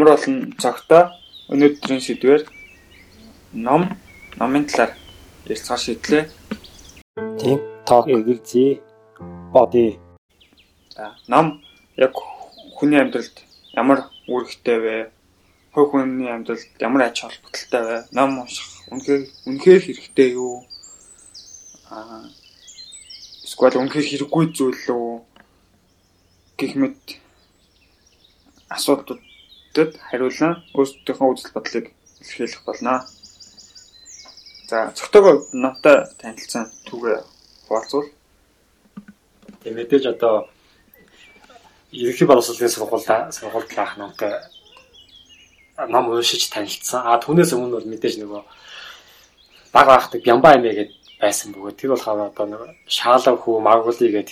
амар олон цогтой өнөөдрийн сэдвэр ном номын талаар ярилцахаар шийдлээ. Тийм тоо эгэлзээ боди. За ном яг хүний амьдралд ямар үүрэгтэй вэ? Хувь хүний амьдралд ямар ач холбогдолтой вэ? Ном унших үнэхээр үнэхээр хэрэгтэй юу? Аа эсвэл үнэхээр хэрэггүй зүйл үү? гэх мэт асуудлуудад хариулан өөрсдийнхөө үзэл бодлыг илэрхийлэх болно. За зөвхөн намтай танилцсан түүгээ хуваалцвал. Тэг мэдээж одоо ерөнхий боловсролын сургуультай сургуультай намтай нам уншиж танилцсан. А түүнээс өмнө бол мэдээж нөгөө баг багтаг Бямба эмээ гээд байсан бөгөөд тэр болохоор одоо нэг шаалав хүү магули гээд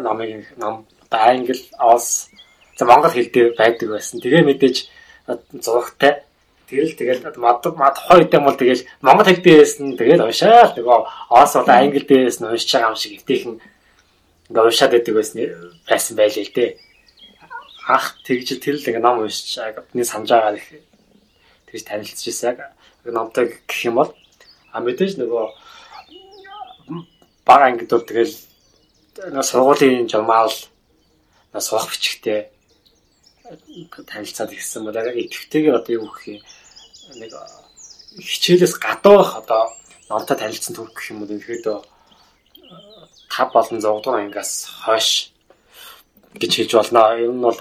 намыг нам англи, оос за монгол хэл дээр байдаг байсан. Тэгээ мэдээж зурагтай Тэгэл тэгэл мад мад хоёр дэм бол тэгэл монгол хэл дээрээс нь тэгэл уншаал нөгөө оос бол англи дээрээс нь уншиж байгаа юм шиг өвтийнхэн ингээ уншаад байдаг байсан байсан байлээ л дээ. Ах тэгж тэр л ингээ ном уншиж бидний санаж байгаа их тэгж танилцж яг номтой гэх юм бол а мэдээж нөгөө бага ангид бол тэгэл нөгөө сургуулийн журмал сурах бичгтээ танилцаад ирсэн бол яг идэвхтэйгээр одоо юу гэх юм нэг хичээлээс гадуурх одоо номтой танилцсан түүх гэх юм уу ихэд 5 болон 6 дугаар ангиас хойш гэж хэлж болно. Ер нь бол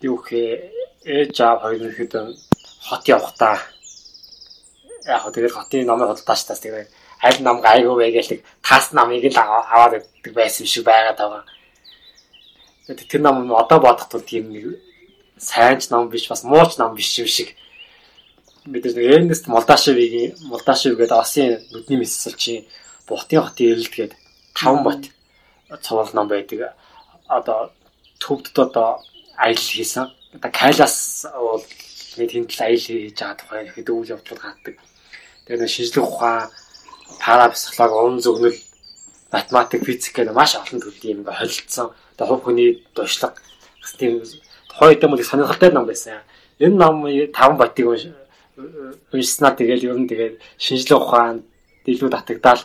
юу гэх ээж аав хоёр ихэд хот явахтаа яг тэгээд хотын номыг худалдаач тас тэгээд аль нам гайгүй вэ гэж тас намыг л аваад өгдөг байсан шиг байгаад байгаа. Тэр ном одоо бодоход тийм нэг сайн ч ном биш бас муу ч ном биш юм шиг мэдээж нэг Эрнест Молдашевигийн Молдашев гэдэг Осын нүдний мэсэлчийн Бутын хотын эрэлт гээд таван бот цуврал ном байдаг. Одоо төвдд одоо аялал хийсэн. Одоо Кайлас бол нэг тэмтэл аялал хийж байгаа тухай ихэд үйл явдлууд гардаг. Тэгээд шинжлэх ухаан, парапсихологи, уран зөгнөл, математик, физик гэдэг маш олон төрлийн юм холилдсон одоо хувь хүний дуршлаг тийм тухайн үед мөн сонирхолтой ном байсан. Энэ ном 5 ботыг уншснаа тэгэл ер нь тэгээд шинжлэх ухаанд илүү татагдаал.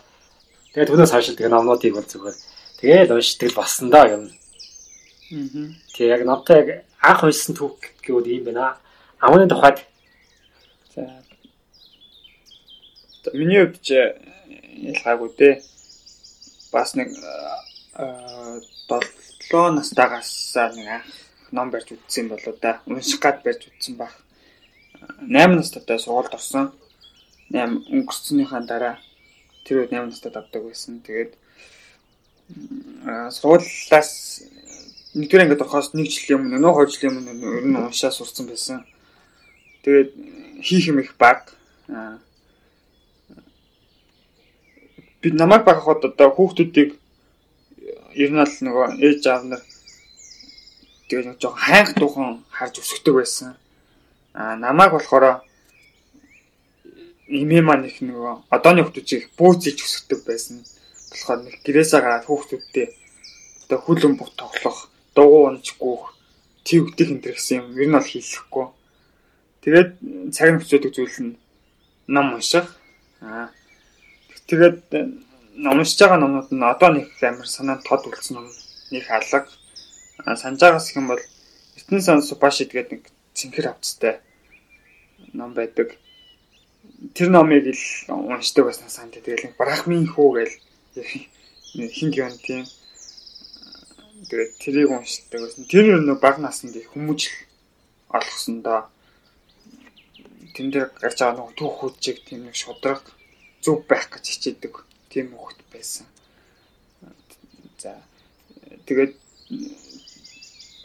Тэгээд түүнээс хойш тэгээд номнуудыг бол зүгээр тэгээд уншдаг болсон доо юм. Аа. Тэгээд яг намтай яг анх уншсан түүх гэвэл ийм байна. Амны тухайд за миний хувьд ч ялгаагүй дээ. Бас нэг 7 настайгаас нэг анх ном барьж үтсэн болоо да. Унших гад барьж үтсэн баг. 8 настайтай сургуульд орсон. 8 өнгөрцөнийхаа дараа тэр үед 8 настайд авдаг байсан. Тэгээд сургуулиас нэгдүгээр ангид орохоос нэг жилийн өмнө нөө хоёр жилийн өмнө ер нь уншаа сурцсан байсан. Тэгээд хийх юм их баг. бид намайг багахад одоо хүүхдүүдийг ер нь л нөгөө ээж аав нар тэгээд нэг жоохон хайх дуухан харж өсгдөг байсан. Аа намайг болохоор имээ маань их нөгөө одооны хүмүүсийг бүүцэж өсгдөг байсан. болохоор нэг гэрээсээ гараад хүүхдүүдтэй одоо хүлэн бут тоглох, дугуй унжгүй, твгдэх энэ гэсэн юм ер нь бол хийхгүй. Тэгээд цаг нь хөцөөдөг зүйл нь ном унших. Аа тэгээд уншиж байгаа номнууд нь одоо нэг амар санаанд тод үлдсэн ном нэг алга санаж байгаас их юм бол Эрдэнэ сан Супашид гэдэг нэг цэнхэр авцтай ном байдаг. Тэр номыг л уншдаг байсан санд тэгэл брахмын хүү гэл хин гэн тийм тэгээд тэрийг уншдаг байсан. Тэр нэг баг наснд их хүмүүжил олгосон доо. Тэн дээр гарч байгаа нэг түүх хүчиг тийм нэг шудраг зүв байх гэж хичээдэг тийм хөхт байсан. За тэгээд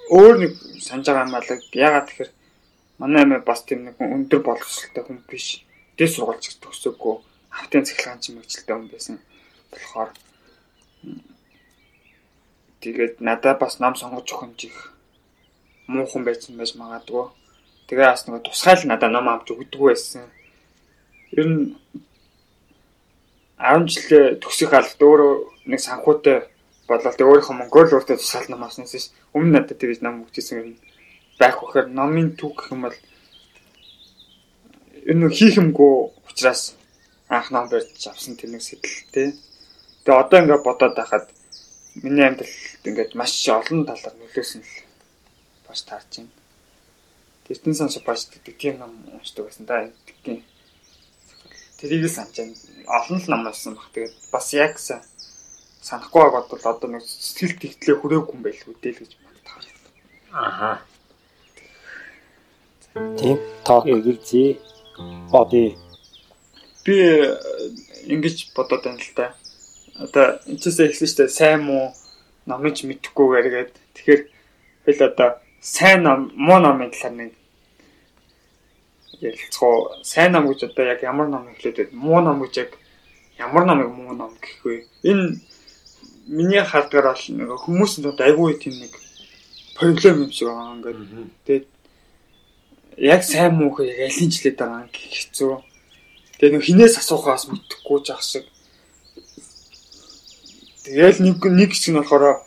өөр нэг санаж байгаа юм алга ягаад тэгэхээр манай амиа бас тийм нэг өндөр боловсролтой хүн биш. Дэс сургуульч төгсөөгүй автын цахилгаан ч мэгчлээ хүн байсан. болохоор тэгээд надад бас нам сонгож өгөх их муухан байсан байж магадгүй. Тэгээ бас нэг тусгайл надад ном авч өгдөг байсан. Ер нь 10 жилээ төгсөх алт өөрөө нэг санхүүтэй болол тэг өөрийнхөө Монгол өөртөө тусгаал нам авснаас өмнө надад тэгж нам өгчээсэн юм. байх вэхээр номын түүх гэх юм бол энэ хийх юмгүй учраас анх ном барьж авсан тэр нэг сэтэл тий. Тэгээ одоо ингээд бодоод байхад миний амьдралд ингээд маш олон талаар нөлөөсөн л бас таарч байна. Тэртэн санс бас тийм ном уншдаг байсан да гэдгийг тэрийг л санаж байна. Олон л ном уншсан баг. Тэгээд бас яг санахгүй байгаад бол одоо нэг сэтгэл тэгтлээ хүрээгүй юм байлгүй дээ л гэж боддог. Аха. Тийм тоо эгэлзээ боди би ингэж бодоод байна л да. Одоо энэчээсээ эхлэн штэ сайн муу номж мэдхгүйгээр гээд тэгэхээр хэл одоо сайн ном муу номын талаар нэг ярилцгоо сайн ном гэж одоо яг ямар ном хэлээд байна? Муу ном гэж яг ямар номыг муу ном гэх вэ энэ миний хардгаар бол нэг хүмүүс нь айгүй тийм нэг проблем юм шиг байгаа ингээд тэгээд яг сайн муу хэ яг алин жилээд байгаа гэх хэцүү. Тэгээд нэг хинээс асуухаас мэдхгүй жах шиг. Тэгэл нэг нэг хэсэг нь болохоор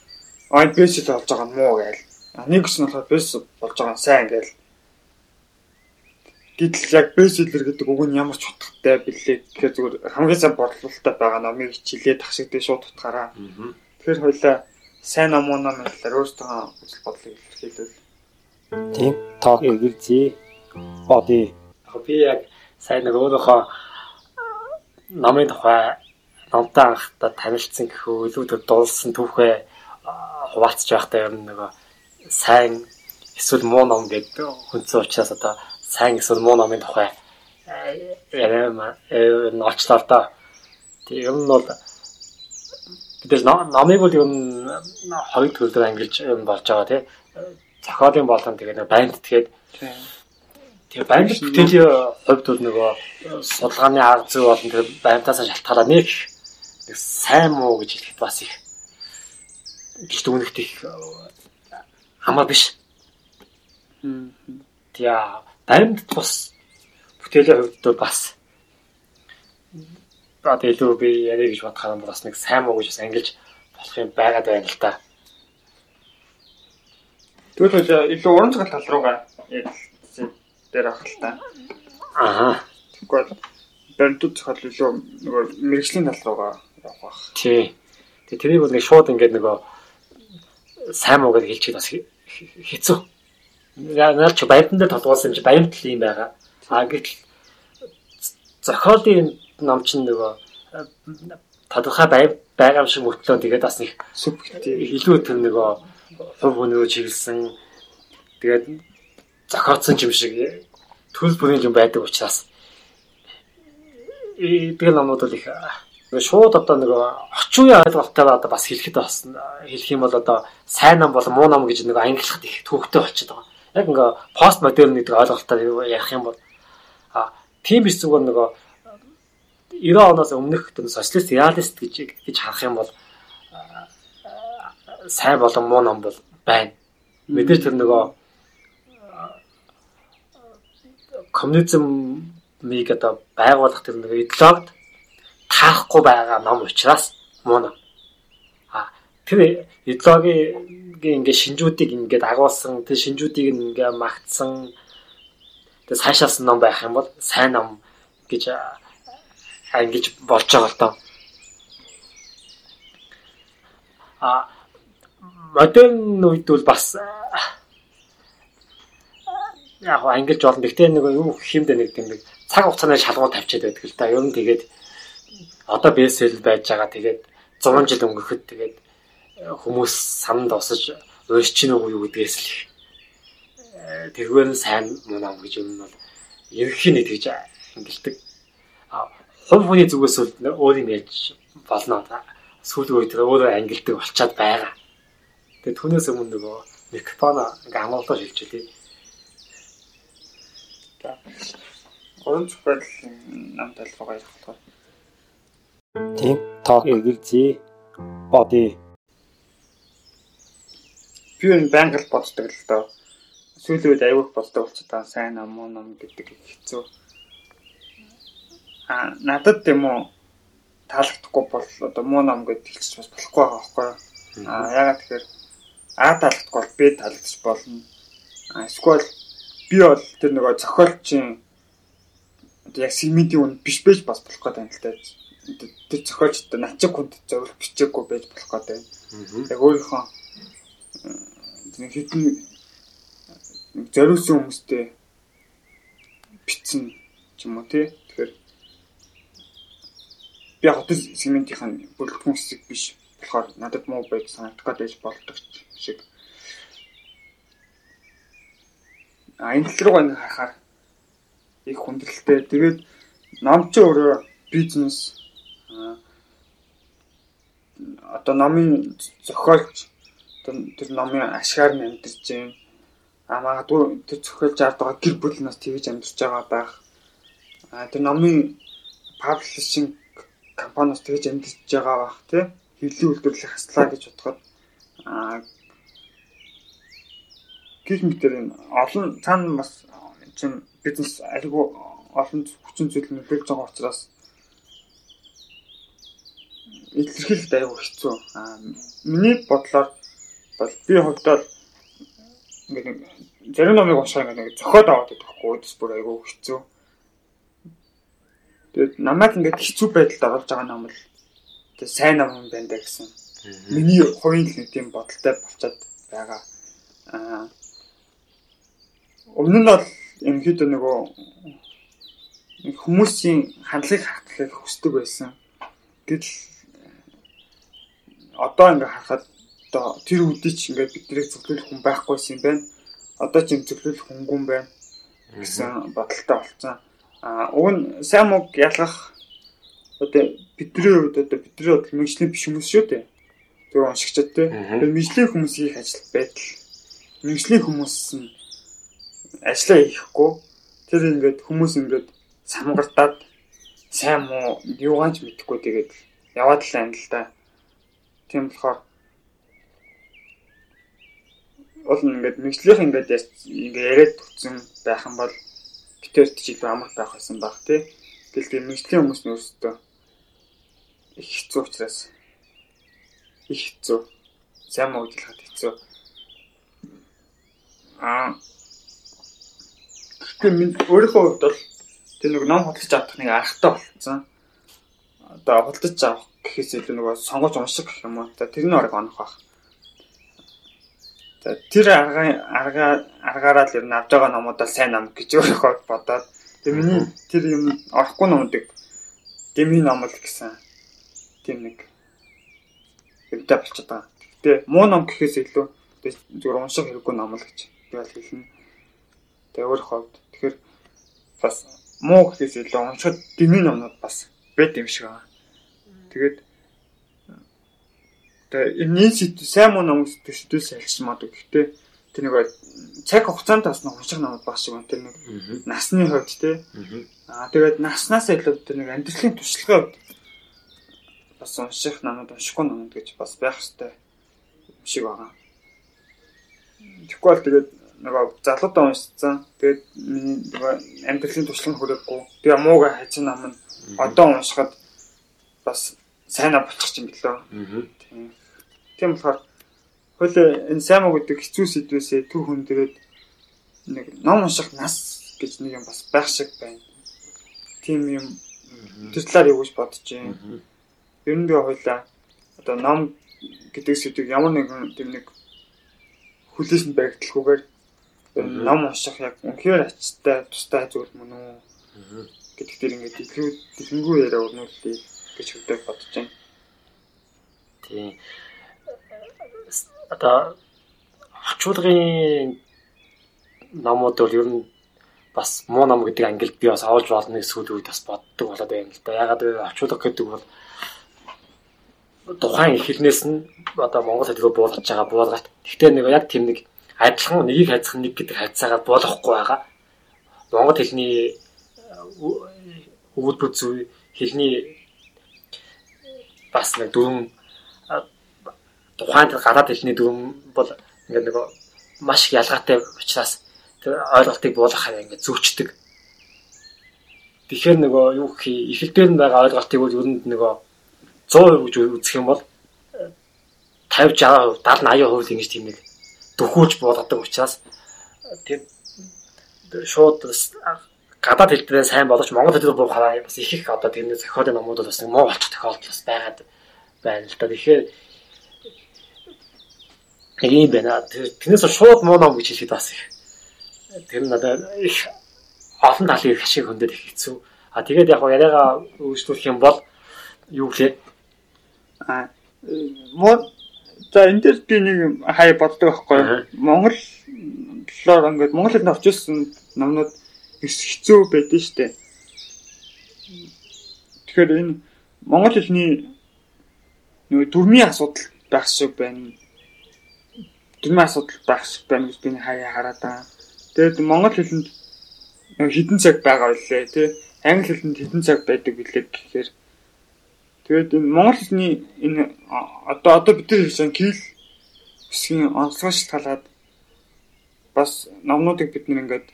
ай бэсэл болж байгаа муу гээл. Нэг хэсэг нь болохоор бэс болж байгаа сайн гээл. Гэтэл яг бэселэр гэдэг үг нь ямар ч утгатай бэлээ. Тэгэхээр зүгээр хамгийн сайн бодлолтой байгаа номыг хичээлээ ташигдээ шууд утгаараа. Тэгэхээр хоёлаа сайн ном уу ном талаар өөрсдөө үзэл бодлыг илэрхийлвэл. Тийм тоо эгэлзээ. Боди. Би яг сайн нэг өөрөөхөө намын тухай номтой анхдаа танилцсан гэхүү илүүдэд дуулсан түүхээ хуваалцж байхдаа юм нөгөө сайн эсвэл муу ном гэдэг хүнцэн учраас одоо сайн эсвэл муу номын тухай яриам ночлоо да. Тэг юм нь бол бид номыг бол юм хоёр төрөлөөр ангилж юм болж байгаа тий. Зохиолын болон тэгээ нэг банд тэгээд тэгээ банд бүтээлийн хувьд бол нөгөө судалгааны арга зүй болон тэр бандаас шалтгаалаад нэг нэг сайн муу гэж хэлэхэд бас их гэж дүгнэхт их хамаа биш. Тэгээ баримт тус бүтээлийн хувьд бас бат илүү би яриа гэж бодохоор бас нэг сайн муу гэж бас ангилж болох юм байгаад байна л та. Тэгвэл илүү уран зохиол тал руугаа яг дээр авах л та. Аа. Тэгвэл баримт зохиол илүү нөгөө мэрэгжлийн тал руугаа явах бах. Тий. Тэгээ тэрийг бол нэг шууд ингээд нөгөө сайн муу гэж хэлчихээд бас хэцүү. Яа ч баяртан дээр толгуулсан юм чи баяртал юм байгаа. А гэтэл зохиолын ном чинь нөгөө тодорхой байр байгаа юм шиг мөртлөө тэгээд бас нэг субъектив илүү тэр нөгөө хувь хүнөө чиглэсэн тэгээд зохиоцсон юм шиг төрөл бүрийн юм байдаг учраас тэгэл номууд бол их шууд одоо нэг үеийн ойлголттой одоо бас хэлэхэд бас хэлэх юм бол одоо сайн ном бол муу ном гэж нэг ангилахад их төвөгтэй болчиход байгаа. Яг ингээ пост модерн гэдэг ойлголтоор ярих юм бол а тийм биш зүгээр нөгөө 90 оноос өмнөх тэр социалист реалист гэж гэж харах юм бол сайн болон муу ном бол байна. Мэдээж тэр нөгөө коммунизмыг одоо байгуулах тэр нэг идеологид таахгүй байгаа ном учраас муу ном. Тэр идеологийн ингээ шинжүүдийг ингээ агуулсан, тэр шинжүүдийг ингээ магтсан тэр сайшаасан ном байх юм бол сайн ном гэж ангиж болж байгаа л доо. А модерн үед бол бас яг ангилж болно. Гэхдээ нэг юу хэмдэ нэг тийм нэг цаг хугацааны шалгуур тавьчаад байдаг л да. Ер нь тэгээд одоо бэсэл байж байгаа. Тэгээд 100 жил өнгөрөхөд тэгээд хүмүүс санд осож уурчин уу юу гэдгээс л э, тэргээр нь сайн муу нам гэж юм бол ерөнхий нэг ангилдаг. А хувь хүний зүгээс бол өөр юм яаж болно. Сүүлийн үед өөрөө ангилдаг болчиход байгаа. Тэгээд түүнээс өмнө нөгөө микрофон ингээ амгалдаа шилжүүлээ. За. Гурван зохиол нам талбайгаа ярих болохоор Тийм тоо эргэлзээ боди. Би энэ байнга л боддог л доо. Сүүлийн үед аягүй боддог болчиход байгаа сайн ном муу ном гэдэг хэцүү. А надад тийм үү таалагдахгүй бол одоо муу ном гэдэг хэлчих бас болохгүй байгаа байхгүй юу? А ягаад тэгэхээр А таалагдахгүй бол Б таалагдчих болно. Эсвэл би бол тэр нөгөө зохиолчийн яг сегментийн үн биш байж бас болох гэдэг юм л та. Тэр зохиолч одоо начиг хүнд зөвлөх бичээгүй байж болох гэдэг. Яг өөрийнхөө хитэн зориулсан хүмүүстэй битсэн ч юм уу тий. Тэгэхээр би яг тэр сегментийн бүрэлдэхүүн хэсэг биш болохоор надад муу байж санагдах гэж болдог шиг. А энэ тал руу ингээ харахаар их хүндрэлтэй. Тэгээд ном чи өөрөө бизнес одоо номын зохиолч тэр номын ашгаар нь амьдарч байна. А магадгүй тэр зохиолж аваад байгаа гэр бүл нас тэгж амьдарч байгаа байх. А тэр номын паблишинг компаниас тэгж амьдарч байгаа байх тий хилийн үйлдвэрлэх хаслаа гэж бодоход аа гэх мэтэр энэ олон цаана бас чинь бизнес айгүй олон хүчин зүйл нөлөөлж байгаа учраас илэрхийлэлт айгүй хэцүү. Аа миний бодлоор бол би хувьдаа ингээд зарим номыг уншаа ингээд зохиод аваад байхгүй үдс бүр айгүй хэцүү. Тэгээд намайг ингээд хэцүү байдалд оруулж байгаа ном л тэг сайн ном юм байна да гэсэн. Миний хувийн нэг тийм бодолтой болчиход байгаа. Аа өмнө нь бол ерөнхийдөө нөгөө хүмүүсийн хандлагыг хатахыг хүсдэг байсан. Гэтэл одоо ингээ харахад одоо тэр үдий ч ингээ биднийг зөвлөх хүн байхгүйсэн юм байна. Одоо ч юм зөвлөх юм байна гэсэн бодолтой болсон. Аа уг нь сайн мог ялгах одоо бидний хувьд одоо бидний бодлоо мэрэгжлийн биш хүмүүс шүү дээ. Тэр уншигчд те. Тэр мэрэгжлийн хүмүүс хийх ажил байдал. Мэрэгжлийн хүмүүс нь ажиллаа хийхгүй тэр ингээд хүмүүс ингээд самгартаад сайн муу юугаанч мэдэхгүй тэгээд яваад л байна л да. Тийм болохоор бол ингээд мэрэгжлийнх ингээд ингээд яриад төгсөн байх юм бол битэрт ч илүү амар байх байсан баг тий. Тэгэл тийм мэрэгжлийн хүмүүс нь өөрсдөө их хэцүү учраас их хэцүү. Сайн ажиллахад хэцүү. Аа. Гэхдээ минь өөрийнхөө хувьд бол тэр нэг ном хөтлөж авах нэг аргатай болцсон. Одоо хөтлөж авах гэхээс илүү нөгөө сонгож унших гэх юм уу. Тэр нь орог онох байх. Тэр арга арга аргаараа л ер нь авж байгаа номуудаа сайн ном гэж өөрийнхөө бодоод тэр миний тэр юм орохгүй номуудыг дэмий ном л гэсэн тийм нэг юмтай болчиход байгаа. Гэтэ муу ном гэхээс илүү зүгээр унших хэрэггүй ном л гэж би бол хэлнэ. Тэгээ өөр хавьд. Тэгэхээр бас муу гэхээс илүү уншихад дэмий номнууд бас бэд юм шиг байна. Тэгээд тэгээ энэ сэдв сайн муу ном төсдөөс альч маад гэхдээ тэр нэг цаг хугацаанд бас нэг унших номууд баг шиг. Тэр нэг насны хувьд те. Аа тэгээд наснаас илүү тэр нэг амьдралын туршлагын хувьд бас унших намайг уншихгүй намайг гэж бас байх хэрэгтэй юм шиг байгаа. Тэгэхгүй бол тэгээд нөгөө залуудаа уншсан. Тэгээд миний нөгөө амьдралын туршлага хүрээгүй. Тэгээ мууга хажин нам нь одоо уншихад бас сайнаа болчих юм билээ. Тийм. Тийм болохоор хөлөө энэ сайн муу гэдэг хэцүү сэдвээсээ түр дээрээ нэг ном унших нас гэж нэг юм бас байх шиг байна. Тийм юм тэр талаар юу гэж бодож байна ер нь би хойлоо одоо ном гэдэг сэдвийг ямар нэгэн тийм нэг хүлээсэнд баригдaltaгүйгээр ном унших яг үнэхээр ачтай тустай зүйл мөн үү гэдэг дээр ингээд илүү дэлгэнгүй яриа өрнүүлээ гэж хөдөө бодож байна. Тийм. Одоо очуулгын номууд бол ер нь бас муу ном гэдэг ангилд би бас оолж болно гэсэн үг бас боддог болоод байна л да. Ягаад гэвэл очуулга гэдэг бол тухайн эхлэнээс нь одоо монгол хэлээр буулгаж байгаа буулгаад. Гэхдээ нэг яг тийм нэг адилхан нэгийг хайцах нэг гэдэг хайцаагаар буулгахгүй байгаа. Монгол хэлний өгүүлбэр зүй хэлний бас нэг дүрм тухайн гадаад хэлний дүрм бол ингээд нэг маш их ялгаатай учраас тэр ойлголтыг буулгахаар ингээд зөвчдөг. Тэгэхээр нөгөө юу гэх юм эхлэлдэр нь байгаа ойлголтыг бол ер нь нөгөө 100% гэж үзэх юм бол 50 60% 70 80% ингэж тийм нэг дөхүүлж буулгадаг учраас тэр шууд гадаад хэл дээр сайн боловч монгол хэл дээр буухаараа бас их их одоо тэрний зохиолын номуудад бас муу болчих тохиолдол бас байгаад байна л да. Тэгэхээр ийм байна. Тэрнээс шууд муу ном гэж хэлэхэд бас их тэр надад их олон талын их ашиг хөндөд их хэцүү. А тэгээд яг яриагаа өөрчлөх юм бол юу гэлээ а мод за энэ дээр би нэг хай боддог байхгүй Монголоор ингээд Монгол хэлд орчуулсан номнууд хэцүү байдэн штэ. Тэгэхээр энэ монгол хэлний нөгөө төрмийн асуудал байх шиг байна. Төрмийн асуудал байх шиг байна гэж би хаяа хараад байгаа. Тэгээд монгол хэлэнд хідэн цаг байгаа үлээ тий. Англи хэлэнд хідэн цаг байдаг билээ гэхээр тэгээд энэ монгол хэлний энэ одоо одоо бид нар хэлсэн кил хэсгийн онцлог шалтгаалаад бас номнуудыг бид нэг ингээд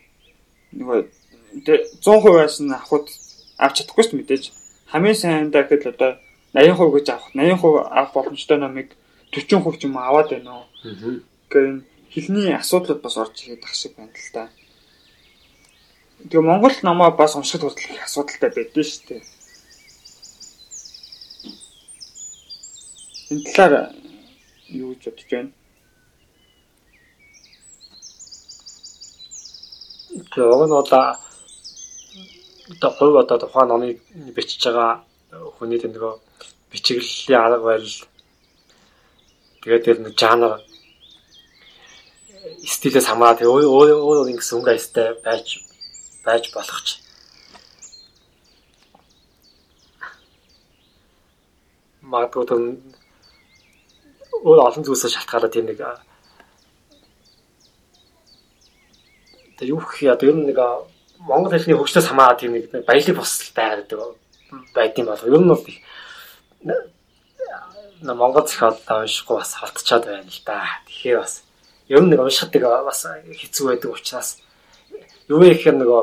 нөгөө 100%-аас нь авахд авч чадахгүй шүү мэдээж. Хамгийн сайндаа гэхэд одоо 80% гэж авах 80% авах боломжтой номыг 40% ч юм аваад байна уу. Тэгэхээр хэлний асуудлууд бас орж ирээд ах шиг байна л да. Тэгээ Монгол намаа бас уншихад хүртэл их асуудалтай байдсан шүү дээ. Энэ талаар юу гэж бодож байна? Тэгээ уг нь одоо одоо хувь одоо тухайн номыг бичиж байгаа хүний нөгөө бичиглэлийн арга барил тэгээд тэр нэг жанр стилээс хамаарат өөр өөр өөр ингэсэн өнгө аястай байж байж болох ч магадгүй тэр өөр олон зүйлсээс шалтгаалаад тийм нэг тэг юу юм ер нь нэг монгол хэлний хөгжлөөс хамаарат тийм нэг баялаг босол байгаад байдсан болов. Ер нь бол на монгол зохиолоо уншихгүй бас холтчоод байна л да. Тэгэхээр бас ер нь нэг уншихдаг бас хэцүү байдаг учраас юу вэ гэхээр нөгөө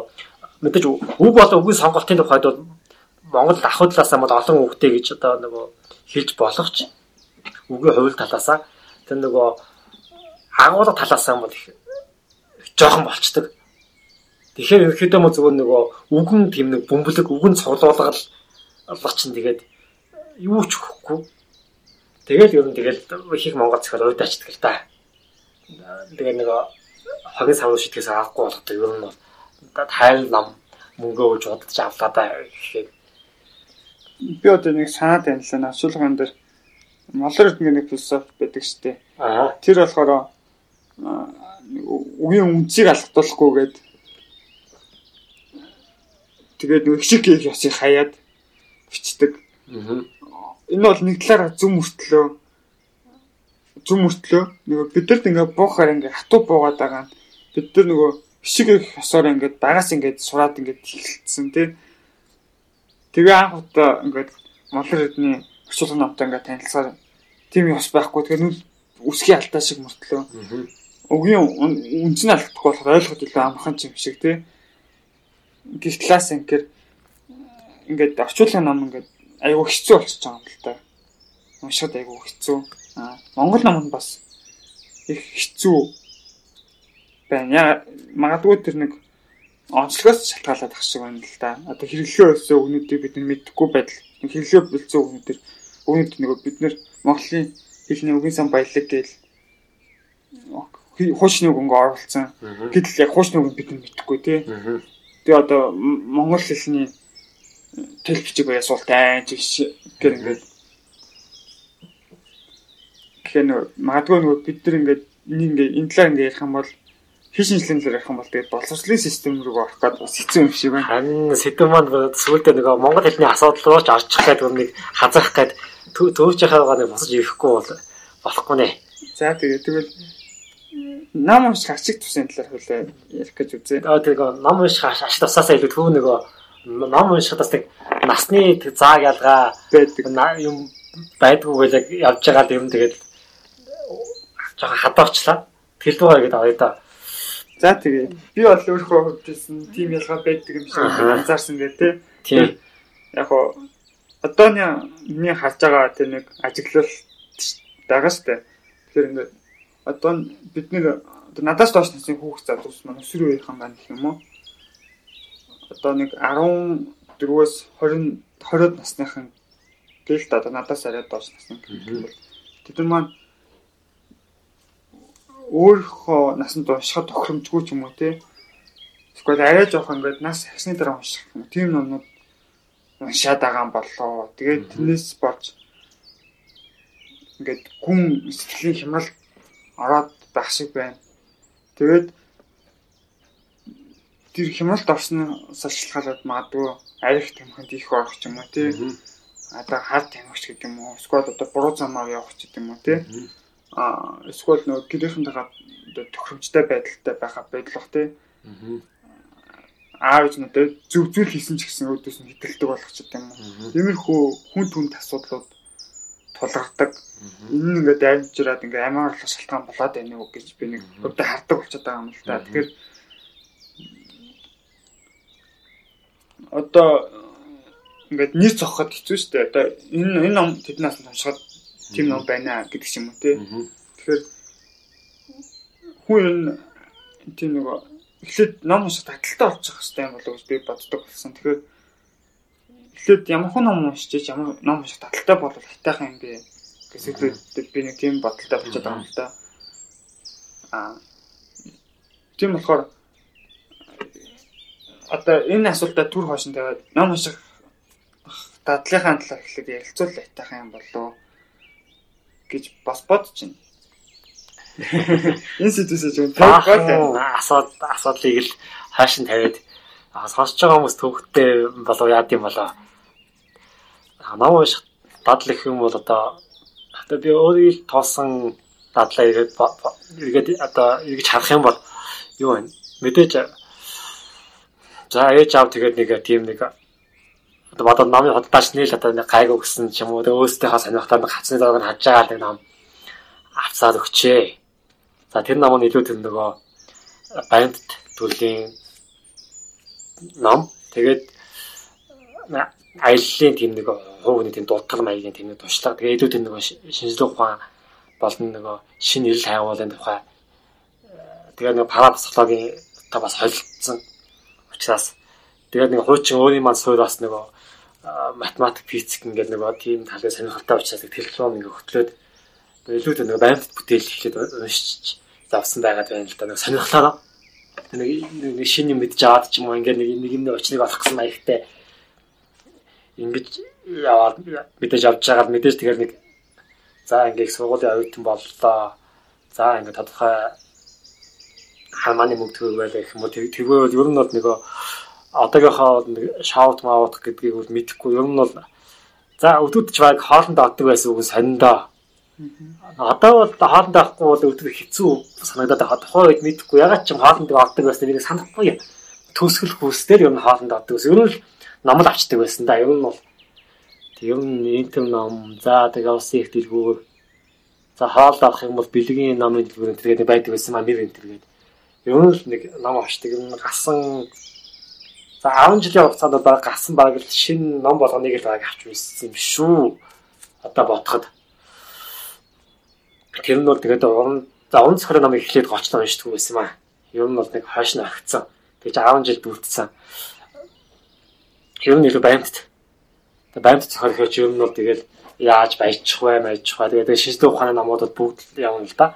мэдээж үг болон үгийн сонголтын тухайд бол Монгол ахуйдлаас амд олон үгтэй гэж одоо нөгөө хэлж болох ч үгийн хувил талаасаа тэр нөгөө агуулга талаасаа бол их жоохон болчдөг. Тэгэхээр ерөөхдөө mo зүгээр нөгөө үгэн тийм нэг бөмбөлөг үгэн цуглуулгал чинь тэгээд юу ч хөхгүй. Тэгэл ер нь тэгэл их Монгол зохиол уйд ачдаг л да. Тэгээ нэг хогийн савуу шитгэс авахгүй болохтой ер нь бол тайл нам мөнгө өгж удаж авлаа да гэхэд би одоо нэг санаад танилаа асуулган дээр. Молор гэдэг нэг философи байдаг штеп. Тэр болохоор үгийн үнцийг алдуулахгүй гээд тэгээд нэг шиг ясыг хаяад бичдэг. Энэ бол нэг талаараа зүм мөртлөө зүм мөртлөө нөгөө бидэрт ингээ буухаар ингээ хатуу буугаад байгаа нь бид нар нөгөө хишиг их хосоор ингээ дагаас ингээ сураад ингээ хэлсэн тий. Тэгээ анх удаа ингээ молор эдний орчуулгын номтой ингээ танилцаар тийм ёс байхгүй тэгээ нүл үсгийн алдаа шиг мөртлөө. Өгийн үнц нь алдахгүй болохоор ойлгоход илүү амархан юм шиг тий. Гихтлаас ингээ ингээд орчуулгын ном ингээд айгүй хэцүү болчихж байгаа юм л та. Уншихад айгүй хэцүү. Монгол ном нь бас их хэцүү байна. Магадгүй тэр нэг онцлогоос шалтгаалаад ах шиг байна л да. Одоо хэрэглээ өссөн өгнүүдийг бид мэдхгүй байдал. Хэрэглээ бэлцэн өгнүүдээр өгнүүд нэг бид нэр Монголын хэлний үгийн сан баялаг гээл хуучны үг ингээ оруулсан. Гэтэл яг хуучны үг бид мэдхгүй тий. Тэгээ одоо монгол хэлний тэл бичиг бая суултай гэж гэр ингээд тэгэхээр нөгөө магадгүй нөгөө бид нар ингээд нэг ингээд энэ талаар ингээд ярих юм бол хий шинжилгээнд ярих юм бол тэгээд боловсролын систем рүү орох гэдэг бас хэцүү юм шиг байна. Харин сэдв маань сүүлдээ нөгөө монгол хэлний асуудал руу ч орчих гэдэг нэг хазаах гээд төвч хаагаа нэг босож ирэхгүй бол болохгүй нэ. За тэгээд тэгвэл нам унших ачиг тусын талаар хөлөө ярих гэж үзье. Аа тэгээд нам унших ачиг тусаасаа илүү төв нөгөө ном уншихад бас нэг насны зааг ялгаа байдаг юм байдгүй байлаа явж байгаа юм тэгээд жоохон хадаарчлаа. Тэлдвэр гэдэг авъя да. За тэгээ би бол өөрөө хөвжсэн тийм ялгаа байдаг юм шиг анзаарсан гэдэг тий. Яг хоо одооны миний харж байгаа тэр нэг ажиглал байгаа штэ. Тэгэхээр ингээд одоо бид нэр надаас доош насны хүүхд залуус маань өсвөр үеийнхэн байна гэх юм уу? Одоо нэг 14-өөс 20 20-од насныхан гээл одоо надаас арай доош насны гэх бол тэд нар маань өөрийнхөө насанд уншихад тохиромжгүй ч юм уу те. Эсвэл арай жоох ингээд нас хасны дараа унших юм. Тийм номнууд уншаад байгаа юм болоо. Тэгээд тэрнээс болж ингээд гүн сэтгэлийн хямрал ороод байх шиг байна. Тэгээд тэр хямралд орсноос шалтгаалаад магадгүй арих тэмхэнд их орох ч юм уу тий. Одоо хар тамхич гэдэг юм уу. Эсвэл одоо буруу замаар явах ч гэдэг юм уу тий. Аа эсвэл нөгөө гэрээхэндээ тохиромжтой байдалтай байхад байдлах тий. аав ч надад зүг зүйл хийсэн ч гэсэн өөдөөс нь хэтэлдэг болох ч юм уу. Тиймэрхүү хүн түнд асуудлууд тулгардаг. Энэ нь ингээд амжираад ингээд амиарлах шалтгаан болоод байна уу гэж би нэг өдөө хардаг болчиход байгаа юм л да. Тэгэхээр одоо ингээд нийт зохиход хэцүү шүү дээ. Одоо энэ энэ ном тэднээс уншихад тийм ном байна гэдэг ч юм уу тий. Тэгэхээр хүн энэ тийм нэг эхлээд ном унших таталтай болчих хэрэгтэй юм болов гэж би боддог болсон. Тэгэхээр эхлээд ямар хон ном уншиж ямар ном унших таталтай бол хайтайхан юм бэ гэсэлүүд би нэг тийм бодолтой болчиход байгаа юм л да. Аа тийм болохоор одоо энэ асуултаа түр хойшин тавиад ном унших дадлынхаа талаар эхлээд ярилцуул хайтайхан юм болоо гэж бас байна. Энэ зөв тавиад асууд асуудлыг л хаашин тавиад сонсож байгаа хүмүүс төвхтэй болов яад юм болоо ном унших дадал их юм бол одоо одоо би өөрийн тоосон дадлаа ирээд иргээд одоо эргэж харах юм бол юу вэ? Мэдээж за ээж аав тэгээд нэг тийм нэг одоо бодоо намын хөдөлтаач нийл одоо нэг гайг өгсөн ч юм уу тэгээ өөрсдийнхөө сонирхтойд хацны дарааг нь хаж байгаа нэг ном авцаад өгчээ. За тэр ном нь илүү тэр нөгөө банд төрлийн ном. Тэгээд аяллаа тийм нэг хувийн тийм дутгал маягийн тийм нэг туршлага. Тэгээ илүү тийм нэг шинжлэх ухаан болон нөгөө шинэ эрэл хайгуулын тухай тэгээ нэг парапсихологийн та бас холилдсон учраас тэгээд нэг хуучин өөрийн маань суурь бас нөгөө математик физик ингээд нөгөө тийм талын сонирхолтой учраас телефон ингээ хөтлөөд илүү тийм нөгөө баримт бүтээл хийхэд уншиж завсан байгаад байна л да нэг сонирхлоо нэг шинэ юм мэдж аваад ч юм уу ингээд нэг нэг юм очныг олох гэсэн маягтай ингэж яваад мэдээж авч байгаад мэдээж тэгэхээр нэг за ингээд сургуулийн оюутан боллоо. За ингээд тодорхой хамааны мөнгө байл гэх юм уу тэгвэл ер нь бол нөгөө одоогийнхоо нэг шаут маут гэдгийг бол мэдэхгүй ер нь бол за өдөртч баг хоолндоо отдог байсан үг сониндоо. Одоо бол хоолндоо авахгүй бол өдөр хэцүү санагдаад байгаа. Тухайн үед мэдэхгүй ягаад ч юм хоолндоо отдог байсан нэг санахгүй төсгөл хүсдээр ер нь хоолндоо отдог байсан. Ер нь л номл авчдаг байсан да. Ер нь бол Ер нь интим ном. За тэгээ усын их дэлгүүр. За хаал авах юм бол бэлгийн номын дэлгүүр энэ тэгээд байдаг байсан маа нэр энэ тэгээд. Ер нь л нэг ном авчдаг. Ер нь гасан За 10 жилийн хугацаанд баг гасан баг л шинэ ном болгоныг л баг авч үзсэн юм шүү. Одоо бодоход. Тэр нь бол тэгээд уран за унц хорой намыг эхлээд гочлоо уншдаг байсан юм аа. Ер нь бол нэг хойш нь агцсан. Тэгж 10 жил дүүтсэн. Ер нь илүү баймт банд цохорхоч юм нь бол тэгэл яаж баяжчих вэ, баяжчих вэ. Тэгээд шинжлэх ухааны номуудад бүгд явна л да.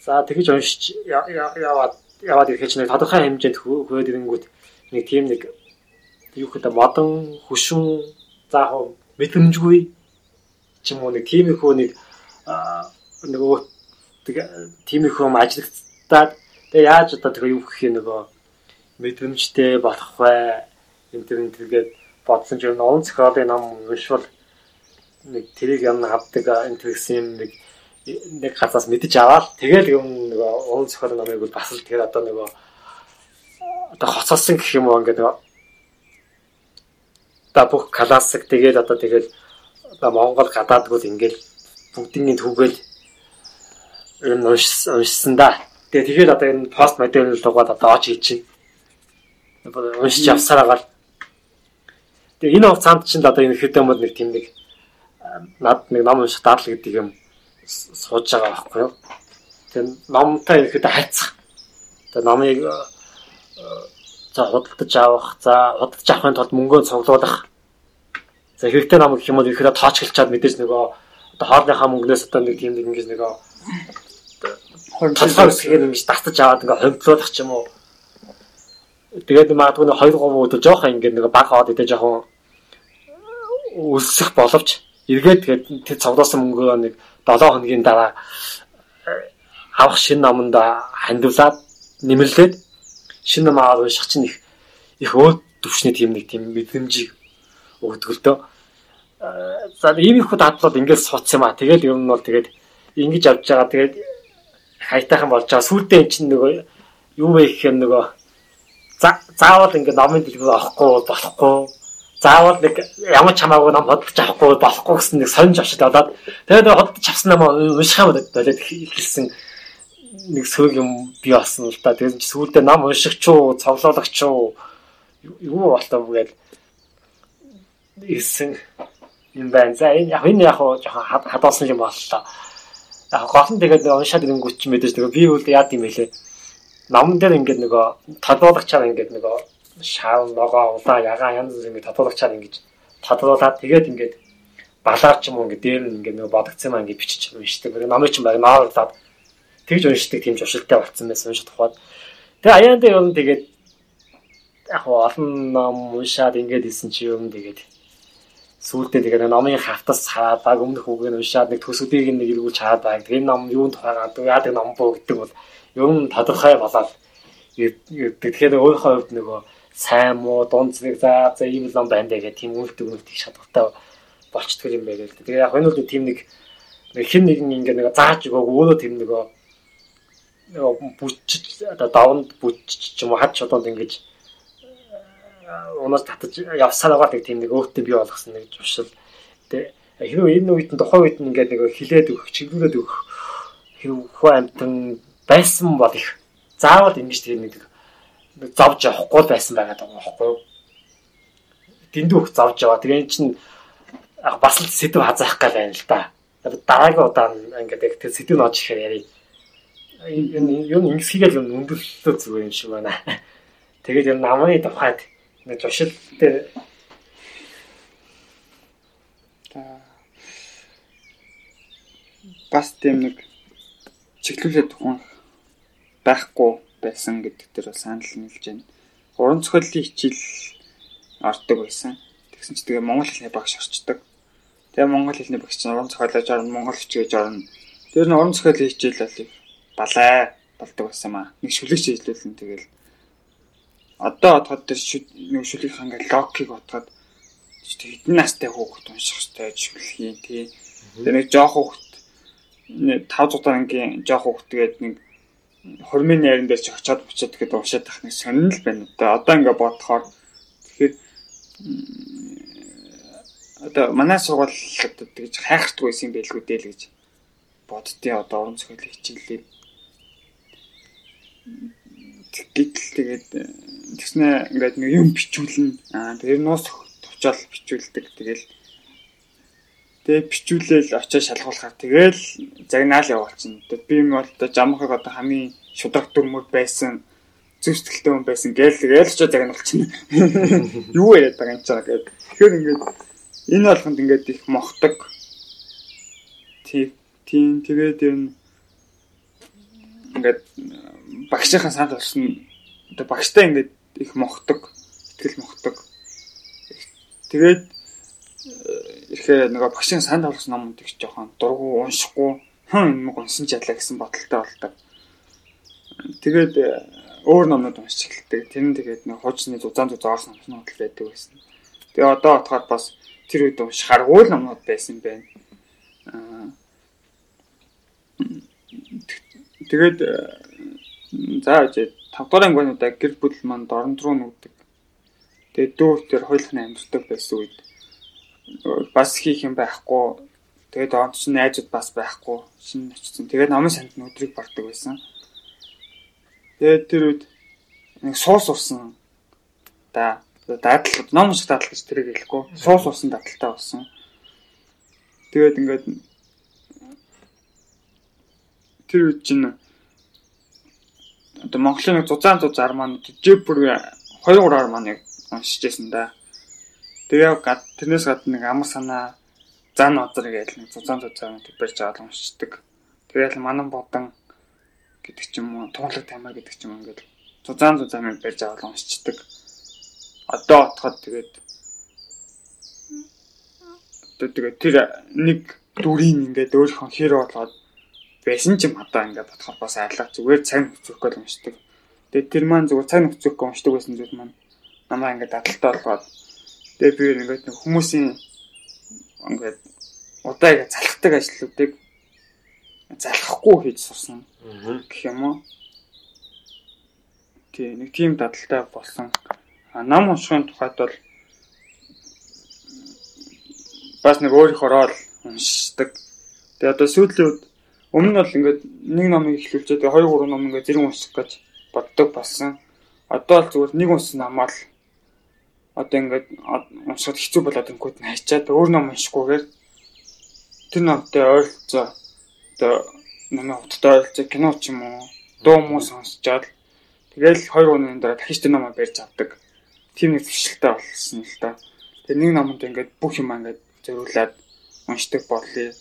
За тэгэж уншиж яваад яваад ирэхэд нэг тодорхой хэмжээнд хөөд ирэнгүүт нэг тийм нэг юу гэдэг модон хөшүүн заах мэдрэмжгүй ч юм уу нэг тиймэрхүү нэг нөгөө тиймэрхүү юм ажиллагдаад тэгээ яаж одоо тэгээ юу гэх юм нөгөө мэдрэмжтэй болох вэ? Энэ төр энэ төргээд бодсон ч юм он зохиолын ном уншвал нэг тэрийг юм авдаг энэ гэсэн нэг нэг хасаас мэдэж аваад тэгэл юм нэг он зохиолын номыг бол бас л тэр одоо нөгөө одоо хоцолсон гэх юм уу ингээд нөгөө та бүх классик тэгээд одоо тэгэл одоо Монгол гадаадгууд ингээд бүгдийн түүгээл ер нь уншсан да. Тэгээ тэгээд одоо энэ пост модерн руугаад одоо оч хийж чинь. Уншиж авсараагаар Тэгээ энэ хугацаанд чинь одоо энэ хэдэн бол нэг тийм нэг над нэг ном унших даатал гэдэг юм сууж байгаа байхгүй юу? тэр номтой ихэд хайцах. Тэр номыг за худалдаж авах, за худалдаж авахын тулд мөнгөө цуглуулах. За хэрэгтэй ном гэх юм бол ихээр тоочглчаад мэдээж нөгөө одоо хоолныхаа мөнгнөөс одоо нэг тийм нэг ингэж нөгөө хэсгээр ингэж татаж аваад ингээ хөвдлүүлэх ч юм уу. Тэгээд магадгүй нэг 2 3 өдөр жоохон ингээ нэг баг аваад идэж жоохон өсөх боловч эргээд тэгээд тэр цогдоосон мөнгөө нэг 7 хоногийн дараа авах шинэ номонд хандуулаад нэмэрлээд шинэ аваад унших чинь их их өөд төвшний тийм нэг тийм мэдрэмжийг өгдөг л дөө. За ийм их дадлууд ингээд сууц юм а. Тэгээд ер нь бол тэгээд ингэж авч байгаа. Тэгээд хайтайхан болж байгаа. Сүүлдээ эн чинь нөгөө юу вэ гэх юм нөгөө заавал ингээд номын дэлгүүр авахгүй болохгүй. Заавал нэг ямар ч хамаагүй ном бодож авахгүй болохгүй гэсэн нэг сонирж авчид болоод тэгээд hodж авсан ном унших юм болоод хэлсэн нэг сөрөг юм би болсон л да. Тэгээд сүүлдээ ном уншигч уу, цоглуулагч уу юу болтоо гээд ирсэн юм байна. За энэ яг энэ яг жоохон хадгалсан юм боллоо. Яг гол нь тэгээд уншаад ирэнгүүт ч мэдээж нөгөө би үл яад юм хэлээ. Намн дээр ингээд нөгөө тодруулагчаар ингээд нөгөө шаав ногоо улаа ягаан янз бүр ингээд тодруулагчаар ингээд тодруулаад тэгээд ингээд балаар ч юм уу ингээд дээр нь ингээд нөгөө бодогцсон маа ингээд бичиж уншдаг. Намын ч баг наарлаад тэгж уншдаг тийм журшилтай болсон байсан унших тухайд. Тэгээ аяан дээр юм тэгээд яг олон ном уншаад ингээд исэн чи юм тэгээд сүүлдээ тэгээд номын хавтас хараад баг өмнөх үгийг уншаад нэг төсөвдгийг нэг эргүүлж хараад баг. Тэгээ ном юунд тухайгаа яадаг ном боо гэдэг бол ер нь тодорхой болоод тэгэхээр өөрийнхөө хувьд нөгөө сайн муу дунд зэрэг за за ийм ном байна даа гэх тийм үлдэг үлдэх шаардлагатай болчтгоо юм байна л да. Тэгээ яг энэ бол тийм нэг хэн нэгэн ингээ нэг зааж өгөөг өөрөө тийм нөгөө бүчиж одоо давнд бүчиж ч юм уу хад чулуунд ингэж унаас татаж явсаар байгаа тийм нэг өөртөө бий болгосон нэг зуршил. Тэ хэрвээ энэ үед нь тухайн үед нь ингээд нэг хилээд өгөх, чиглүүлээд өгөх хэрвээ амтан байсан бол их заавал ингэж тийм нэг зовж явахгүй байсан байгаа даа байхгүй юу? Дэндүү их зовж яваа. Тэгээ эн чинь бас л сэдв хазаах гал байна л да. Дараагийн удаа ингээд яг тэр сэдв нь оч ихээр ярий энэ юу ингэсгийгэл юм өндөрлөлтөө зүгээр юм шиг байна. Тэгээд юм намын тухайд нэг зуршил дээр бас тийм нэг чиглүүлээ тухайн байхгүй байсан гэдэг дээр бол санал нийлж байна. Уран зохиолын хичээл ордог байсан. Тэгсэн чи тэгээ монгол хэлний багш орчдөг. Тэгээ монгол хэлний багш чинь уран зохиолоо жорно, монгол хичээж орно. Тэр нь уран зохиолын хичээл бол балай болдог байсан маа. Нэг шүлэгч хэлүүлэн тэгэл одоо бодоход тэр нэг шүлэг хангаа логикийг бодоход хэдэн настай хүүхэд унших хэрэгтэй шүлгийн тий. Тэр нэг жоох хүүхэд 5 6 ангийн жоох хүүхэд тэгээд нэг хормын найран дээр ч очиод буцаад тэгэхэд уушаад тах нэг сонирн л байна. Одоо одоо ингээ бодохоор тэгэхээр одоо манай сургуулиуд тэгж хайхтгүй байсан байлгүй дээ л гэж боддیں۔ Одоо уран зохиолын хичээлээ Гэтэл тэгээд э, тэгснэ ингээд нэг юм бичүүлнэ. Аа тэр нуус товчоол бичүүлдэг. Тэгэл тэгээ бичүүлээл очиж шалгуулахаар тэгэл загнаал явуулчихна. Тэгээд би юм бол одоо жамхаг одоо хамгийн шудраг дүрмүүд байсан зүсгэлтэй хүн байсан гээл тэгэл ч загнуулчихна. Юу яриад байгаа юм чаа гэдэг. Тэгэхээр ингээд энэ болгонд ингээд их мохдог. Тийм тийм тэгээд энэ ингээд багшийнхаа санал болсон одоо багштай ингээд их мохдог, ихтгэл мохдог. Тэгээд э, ихээр нөгөө багшийн санал болсон номууд их жоохон дургу уншихгүй хэн юм унсан ч ялаа гэсэн бодолтой болдог. Тэгээд э, өөр номнууд уншиж эхэлдэг. Тэр нь тэгээд нэг хуучны зузаан зузаас номнууд л байдаг байсан. Тэгээ одоо бодоход бас тэр үед унших харгуул номнууд байсан байна. Аа тэгээд э, За жи 5 дугаар ангиудаа гэр бүл манд орон руу нүгдэг. Тэгээд дүүр төр хойлохны амьддаг байсан үед бас хийх юм байхгүй. Тэгээд онц чинь найзууд бас байхгүй. Шинэ очсон. Тэгээд номын санд нь өдрийг бардаг байсан. Тэгээд тэр үед нэг суус урсан. Да дадал ном шиг дадал гэж тэрийг хэлэхгүй. Суус урсан дадалтай болсон. Тэгээд ингээд тэр үед чинь одоо Монголын нэг зузаан зузаар маань жив бүр 2 3-аар маань яг уншиж байсан да. Тэгээ гад тэрнээс гадна нэг амар санаа зан одор гэж нэг зузаан зузаан барьж аваад уншдаг. Тэгээд манан бодон гэдэг ч юм уу тунгалаг таймаа гэдэг ч юм ингээд зузаан зузаан барьж аваад уншдаг. Одоо отоход тэгээд тэгээд тэр нэг дүрийн ингээд өөрийнхөө хэр болоод байсан ч юм одоо ингээд бодоход бас айлах зүгээр цаг нөхцөхгүй л уншдаг. Тэгээд тэр маань зүгээр цаг нөхцөхгүй уншдаг байсан зүйл маань намаа ингээд дадалтай болгоод тэгээд би ингээд хүмүүсийн ингээд удаа ингээд залхдаг ажлуудыг залхахгүй хийж сурсан гэх юм уу. Тий нэг тийм дадалтай болсон. Нам уншихын тухайд бол бас нэг өөрийнхөө рол уншдаг. Тэгээ одоо сүүлийн үед Өмнө нь бол ингээд нэг номыг эхлүүлчихэд 2 3 ном ингээд зэрэг унших гэж боддог болсон. Одоо л зүгээр нэг унсан намаал одоо ингээд уншихад хэцүү болоод ингүүд нь хайчаад өөр ном уншихгүйгээр тэр номтой ойролцоо одоо намайг хоттой ойролцоо кино ч юм уу дуу муу сонсчоод тэгэл 2 өдрийн дараа дахиж тэр номоо барьж авдаг. Тийм нэг зэвшилтэй болсон л та. Тэгээ нэг номонд ингээд бүх юм ингээд зориулаад уншдаг боллоо.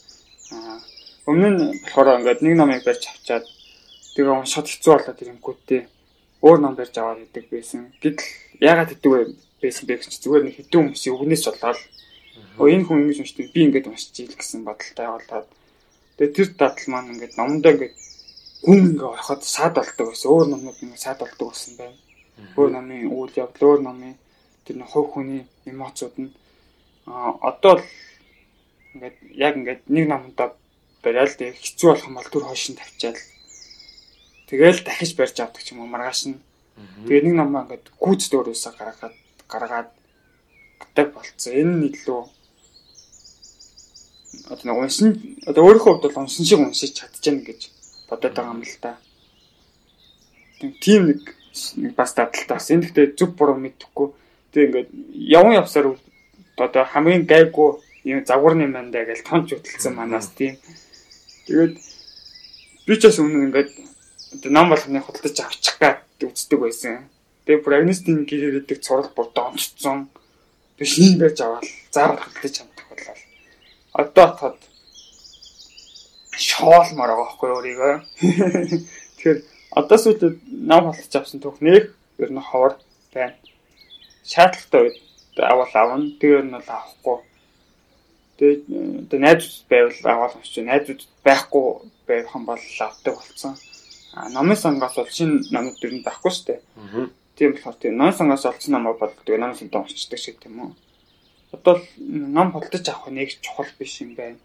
Аа Өмнө нь болохоор ингээд нэг номыг барьж авчаад тэгээ уншихад хэцүү болоод ирэнгүүтээ өөр ном барьж аваад идэг байсан. Гэтэл яагаад хэдэг вэ байсан бэ гэж зүгээр нэг хэдэн хүмүүсийн үгнээс болоод оо энэ хүн ингэж уншдаг би ингээд ийл гэсэн бодолтой болоод тэгээ тэр дадал маань ингээд номдоо ингээд гүн ингээд ороход саад болдог байсан. Өөр номнууд ингээд саад болдог байсан байна. Өөр номын үйл явдал, өөр номын тэр нэг хувь хүний эмоцууд нь а одоо л ингээд яг ингээд нэг номдоо бариад тэг хэцүү болох юм бол түр хойш нь тавьчаал. Тэгэл дахиж барьж авдаг ч юм уу маргааш нь. Тэгээ нэг намаа ингээд гүйцэд өөрөөсөө гаргаад гаргаад гэдэг болцсон. Энэ нь илүү одоо нэг уншин одоо өөрийнхөө хувьд бол уншин шиг уншиж чадчихна гэж бодоод байгаа юм л да. Тийм нэг нэг бас дадалтай бас. Энэ гэхдээ зөв буруу мэдэхгүй. Тэгээ ингээд яван явсаар одоо хамгийн гайгүй юм загварны мандаа гэж томч хөтөлсөн манаас тийм. Тэгээд би ч бас өмнө ингээд нам болгоны худалдаж авчих гад үздэг байсан. Тэгээд бүр Агнестийн гэрээ гэдэг цурал бүр донцсон. Би шинэ байж аваад заавал худалдаж чаддаг болоо. Одоо тод шоолмор байгаа байхгүй өөрийгөө. Тэгэхээр одоо сүйдээ нам худалдаж авсан түүх нэг ер нь ховор байна. Шаардлагатай үед авал авна. Тэр нь бол авахгүй Тэгээд одоо найзууд байвал аваад уншиж найзууд байхгүй байх юм бол авдаг болсон. А номын сангаас бол шинэ номууд дэр нь байхгүй шүү дээ. Тийм болохоор тийм ном сангаас олсон ном бол тэгээ ном сандаа уншдаг шиг тийм үү. Одоо ном холдож авах нэг чухал биш юм байна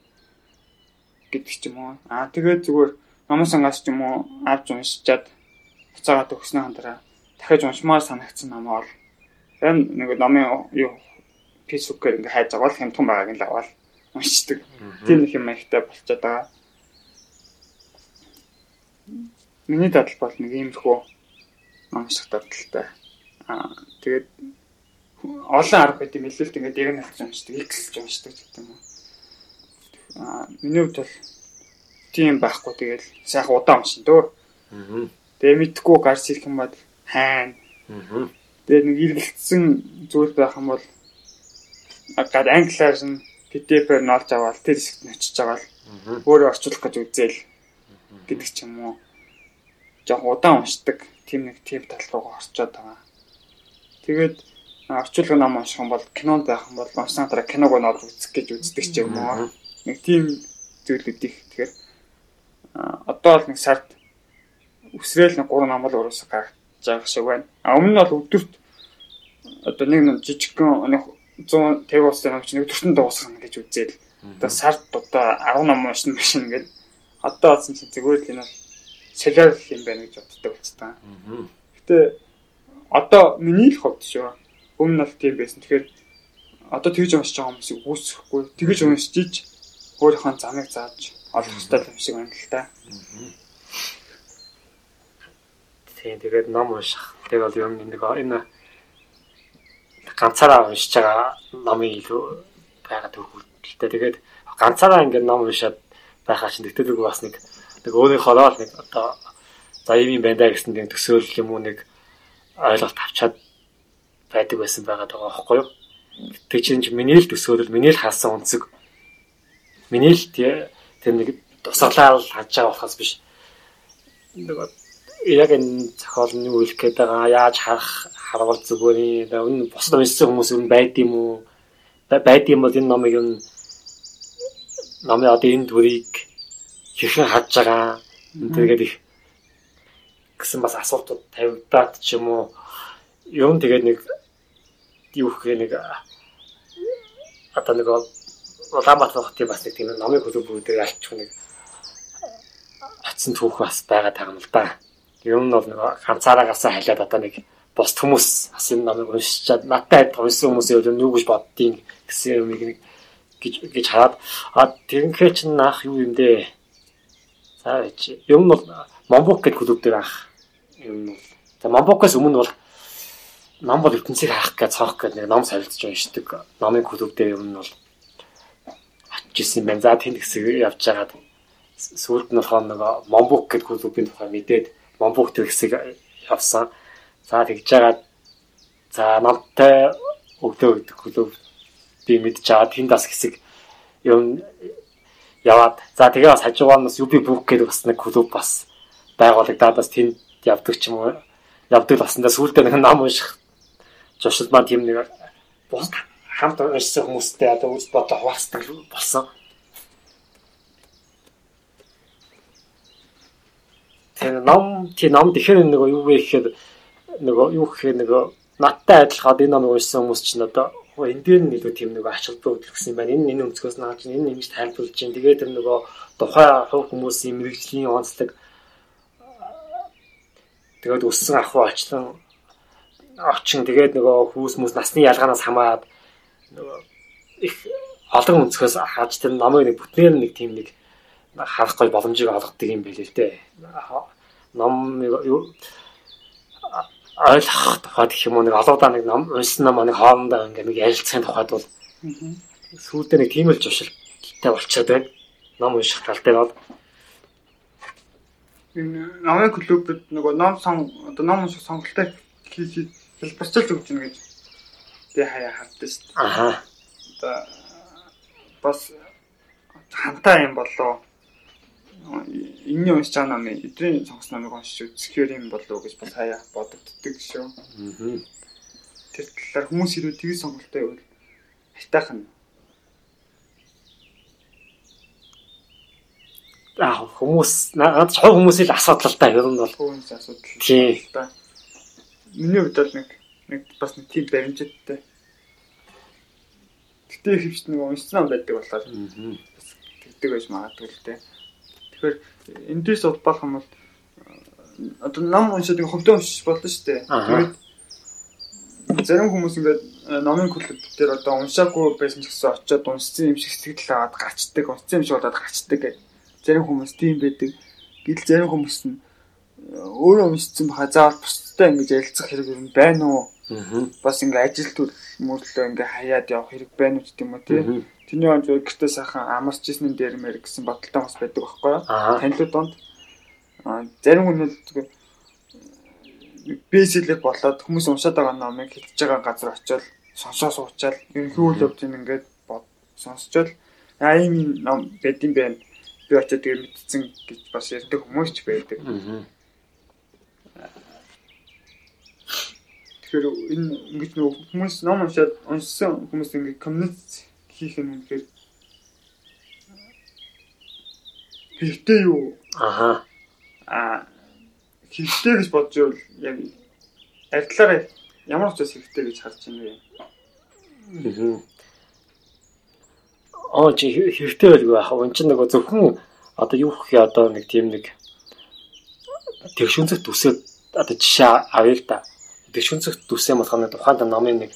гэдэг ч юм уу. Аа тэгээд зүгээр номын сангаас ч юм уу авч уншичаад буцаагаад өгснөө хандраа дахиж уншмаар санагдсан ном бол энэ нэг номын юу фэйсбүүкээр ингээ хайж байгаа бол хямдхан байгааг нь л аваад уншдаг. Тийм нэг юм маягтай болчиход байгаа. Миний дадал бол нэг иймэрхүү унших дадалтай. Аа тэгээд олон арга байт юм л тэгээд яг авч уншдаг, ихсэлж уншдаг гэдэг юм уу. Аа миний хувьд бол тийм байхгүй тэгээд сайхан удаан уншин дөө. Аа. Тэгээ мэдхгүй гарч ирэх юм бол хайна. Аа. Тэгээ нэг эргэлцсэн зүйл байх юм бол гад англиар нь PDF-ээр нь олж аваад тэр хэсэгт нь очиж л өөрөө орчуулах гэж үзээл гэдэг ч юм уу. Жог удаан уншдаг тийм нэг тип тал руу орчоод байгаа. Тэгээд орчуулгын ном унших юм бол кинонд байх юм бол уншсан дараа киног нь олж үзэх гэж үздэг ч юм уу. Нэг тийм зүйлүүд их. Тэгэхээр одоо бол нэг сард үсрээл нэг 3 ном л өөрөөсөө гаргаж байгаа шиг байна. А өмнө нь бол өдөрт одоо нэг жижигхэн нэг 150 улсын намч нэг төртөнд дуусгана гэж үзээд одоо сард одоо 10 ном уншин машин ингээд одоо болсон чинь зүгээр л энэ бол солиор юм байна гэж боддог болцсон. Гэтэ одоо миний л хувьд шүү. Өмнө нь тийм байсан. Тэгэхээр одоо тэгж уншиж байгаа хүмүүсийг үүсэхгүй. Тэгж уншиж өөрийнхөө замыг зааж олох хэрэгтэй юм шиг байна л та. Тийм тэгээд ном унших. Тэр бол юм нэг энэ ганцаараа уншиж байгаа номын илүү байгаад өгүүлтэй. Тэгээд ганцаараа ингээд ном уншаад байхаа чинь тэгтээ бас нэг нэг өөрийнхөө л нэг одоо за ийм юм байна да гэсэн нэг төсөөлөл юм уу нэг ойлголт авчаад байдаг байсан байгаа даа байхгүй юу? Тэг чинь миний л төсөөлөл, миний л хаасан үнцэг. Миний л тэр нэг тусгалаа хаж байгаа болохоос биш. Нөгөө яг энэ зохиол нь юу хэлэх гээд байгаа яаж харах харвал зүгээр энэ бусад уншсан хүмүүс юу байд юм уу? Байд юм бол энэ номыг юу номын одоо энэ дүрийг хэрхэн хадж байгаа тэгээд их гэсэн бас асуултууд тавигдаад ч юм уу юм тэгээд нэг юу гэх нэг одоо нэг Улаанбаатар хотын бас нэг тийм номын клубүүдээр ялчих нэг атсан түүх бас байгаа тагна л да. Юм нь бол ганцаараа гасаа халиад одоо нэг бос хүмүүс бас энэ номыг уншичаад надтай уншсан хүмүүсийн юм юу гэж боддгийг гэсэн юмыг нэг гэж гэж хараад а тэрнхээ чинь наах юу юм дээ. За юм бол Момбук гэдэг клуб дээр ах юм. За Момбукаас өмнө бол ном бол ертөнцийг хаах гэж цаах гэж нэг ном солилцож уншдаг. Номын клуб дээр юм нь бол очиж исэн байна. За тэнд хэсэг явж байгаад сүүлд нь болохоор нэг Момбук гэдэг клубын тухай мэдээд Момбук тэр хэсэг явсан. За тэгж жагаад за намтай өглөө гэдэг клуб би мэдж аваад тэнд бас хэсэг юм яваад за тэгээ бас хажуугаар нь бас UB book гэдэг бас нэг клуб бас байгуулагдаад бас тэнд явдаг ч юм уу явдаг баснда сүүлдээ нэг ном унших зуршил маань тийм нэг бус хамт уншсан хүмүүстэй одоо үз бодлоо хуваалцдаг болсон. Тэр ном тий ном тэгэхээр нэг юу вэ гэхээр нөгөө юу гэхээр нөгөө надтай адилхан энэ номыг уншсан хүмүүс чинь одоо энэ дээр нь илүү тийм нэг ач холбогдол гэсэн юм байна. Энэ энэ өнцгөөс наач энэ нэмж тайлбарлаж чинь тэгээд тэр нөгөө тухай хувь хүмүүсийн мэрэгжлийн онцлог тэгээд өссөн ахуй очлон очин тэгээд нөгөө хүүс мүс насны ялгаанаас хамаад нөгөө их олон өнцгөөс хааж тэр намайг нэг бүтнээр нэг тийм нэг харах гой боломжийг олгодог юм байл л дээ. Ном ойлгох тухайд гэх юм уу нэг олоодаа нэг ном уншсан ном нэг хоорондоо ингээ нэг ярилцахын тухайд бол сүүлдээ нэг тийм л жушилтай болчиход байна. Ном унших тал дээр бол энэ намын клубд нөгөө ном сон одоо ном унших сонголттой хийх хэлбэрчилж өгч гэнэ гэж би хаяа хардсан шүү дээ. Аа. Одоо бас хантай юм болоо. Энэний уншиж байгаа намын эдрийн сонгос намыг уншиж үзэхээр юм болоо гэж бас хаяа бодогддөг шүү. Аа. Тэр талаар хүмүүс ирүү тгий сонголттой байвал хайтаахан. Аа хүмүүс наад чог хүмүүсийн асуудал л да ер нь бол. Хүмүүс асуудал. Тийм. Миний хувьд бол нэг нэг бас нэг тийм баримжиттай. Гэтэ хөвч нэг уншсан байдаг болохоор бас тэгдэг байж магадгүй л дээ. Тэгэхээр эндээс улбаах юм бол одоо ном уншаад нэг хөвдөө уншиж болно шүү дээ. Тэгээд зарим хүмүүс ингээд номын клуб дээр одоо уншаагүй байсан ч гэсэн очиод уншсан юм шиг сэтгэл аваад гарчдаг, уншсан юм шиг болоод гарчдаг гэх. Зарим хүмүүс тийм байдаг. Гэтэл зарим хүмүүс нь өөрөө уншсан баха заавал бусдтай ингэж ярилцах хэрэг юм байна уу? Бас ингээ ажил төр мөрлөө ингээ хаяад явах хэрэг байна уу гэдэг юм уу тий. Тэний он зөв гэртээ сайхан амарч ирсэн дээр мэр гэсэн бодолтой бас байдаг байхгүй юу? Танилуд донд зарим хүмүүс бэсэлэг болоод хүмүүс уншаад байгаа номыг хилж байгаа газар очиод сонсоо суучаал ерөнхий үйл явдлыг ингээд сонсчоод аа ийм ном байдсан байх би очиод тэгээ мэдсэн гэж бас ярьдаг хүмүүс ч байдаг. Тэгэхээр энэ ингэж нэг хүмүүс ном уншаад уншсан хүмүүс ингэ коммуниц хийх юм үнэхээр хэрэгтэй юу? Аха. Аа хэрэгтэй гэж бодож байвал яг ардлаараа ямар ч бас хэрэгтэй гэж харж байна вэ? Аа чи хэрэгтэй байлгүй яах вэ? Энд чинь нөгөө зөвхөн одоо юу гэх юм одоо нэг тийм нэг тэгшүнцэг төсөөд одоо жишээ авъя л да дэвшүнцэгт дүсээ болохоор тухайн номын нэг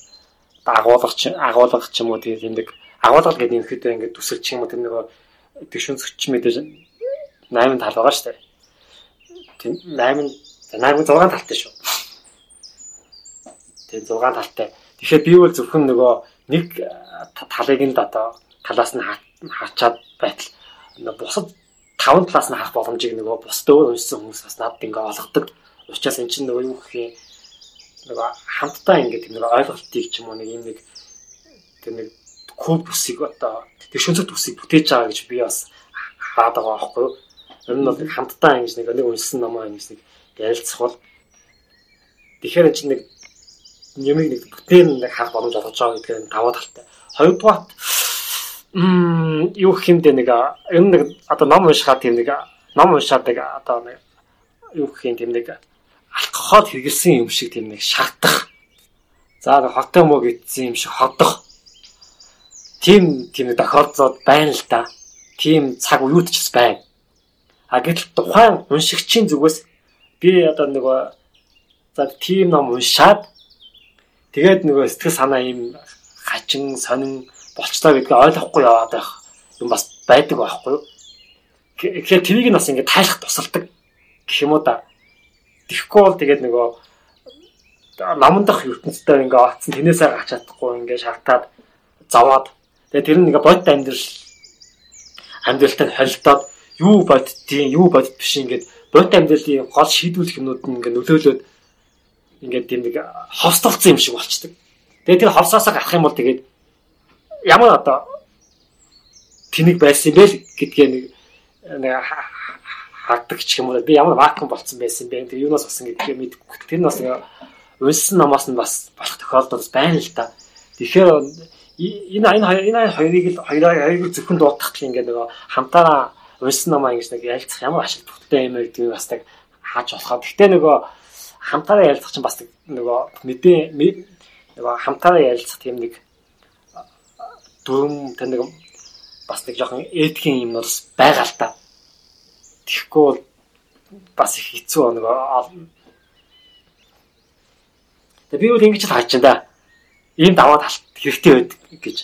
агуулга ч агуулга ч юм уу тийм нэг агуулга гэдэг юм хэд ингээд дүсэлч юм уу тэр нэг дэвшүнцэгч мэдээж 8 тал байгаа шүү дээ. Тийм 8 8 6 талтай шүү. Тийм 6 талтай. Тэгэхээр би бол зөвхөн нөгөө нэг талыг нь одоо талаас нь хаачаад байтал бусад 5 талаас нь харах боломжийг нөгөө бусд өөр уншсан хүмүүс бас надад ингээ олгодог. Учираас эн чинь нөгөө юу гэх юм нөгөө хамтдаа ингээ тийм нөгөө ойлголтыг ч юм уу нэг юм нэг тэр нэг куб бүсийг одоо тэр шөнцөт бүсийг бүтээж байгаа гэж би бас хаад байгаа байхгүй юу. Тэр нь бол хамтдаа ингэж нэг нэг уншсан номоо ингэж нэг ярилцах бол тэгэхээр чинь нэг нэмийг нэг бүтээн нэг харах боломж олгож байгаа гэдгээр даваа талтай. Хоёрдугаар Мм юу хэмдэ нэг энэ нэг одоо ном уншихад тийм нэг ном уншаад нэг одоо нэг юу тийм нэг алкогол хэрэгэлсэн юм шиг тийм нэг шатах. За хоттой мөг идсэн юм шиг ходох. Тийм тийм нэг тохиолдлууд байна л да. Тийм цаг уууд ч байна. А гэтэл тухайн уншигчийн зүгээс би одоо нөгөө за тийм ном уншаад тэгээд нөгөө сэтгэл санаа юм хачин сонин болцлоо гэдгийг ойлгохгүй яваад байх юм бас байдаг байхгүй юу. Тэгэхээр тэрийг нь бас ингээд тайлах тусалдаг гэх юм уу да. Тэгэхгүй бол тэгээд нөгөө наман дах ертөнцтэй ингээ оцсон тэнээсээ гарч чадахгүй ингээ шалтаад заваад тэгээд тэр нь ингээ бодит амьдрал амьдралтай холилдоод юу боддtiin юу бодит биш ингээд бодит амьдралын гол шийдвэрлэх юмнууд нь ингээ нөлөөлөд ингээд тийм нэг ховстолцсон юм шиг болчдөг. Тэгээд тэр ховсоосоо гарах юм бол тэгээд ямар одоо тэнэг байсан бэ гэдгээ нэг нэг хаадаг ч юм уу? Би ямар вакуум болцсон байсан бэ? Тэр юунаас болсон гэдгээ мэдэхгүй тэр нь бас нэг унсан намаас нь бас болох тохиолдол байна л да тэгэхээр энэ энэ энэ хоёрыг л хоёрыг зөвхөн дуудах гэх ингээд нөгөө хамтаараа унсан намаа ингэж нэг ялцах ямар ашиг төгттэй юм бэ гэдгийг бас нэг хааж болохоо. Гэхдээ нөгөө хамтаараа ялцах чинь бас нөгөө мэдээ нөгөө хамтаараа ялцах тийм нэг дүрм тэр нэг бас нэг жоохон этикийн юм бас байгаа л та. Тэгэхгүй бол бас их хэцүү нэг Тэгээ би бол ингэж л байна да. Ийм даваа талт хэрэгтэй байд гэж.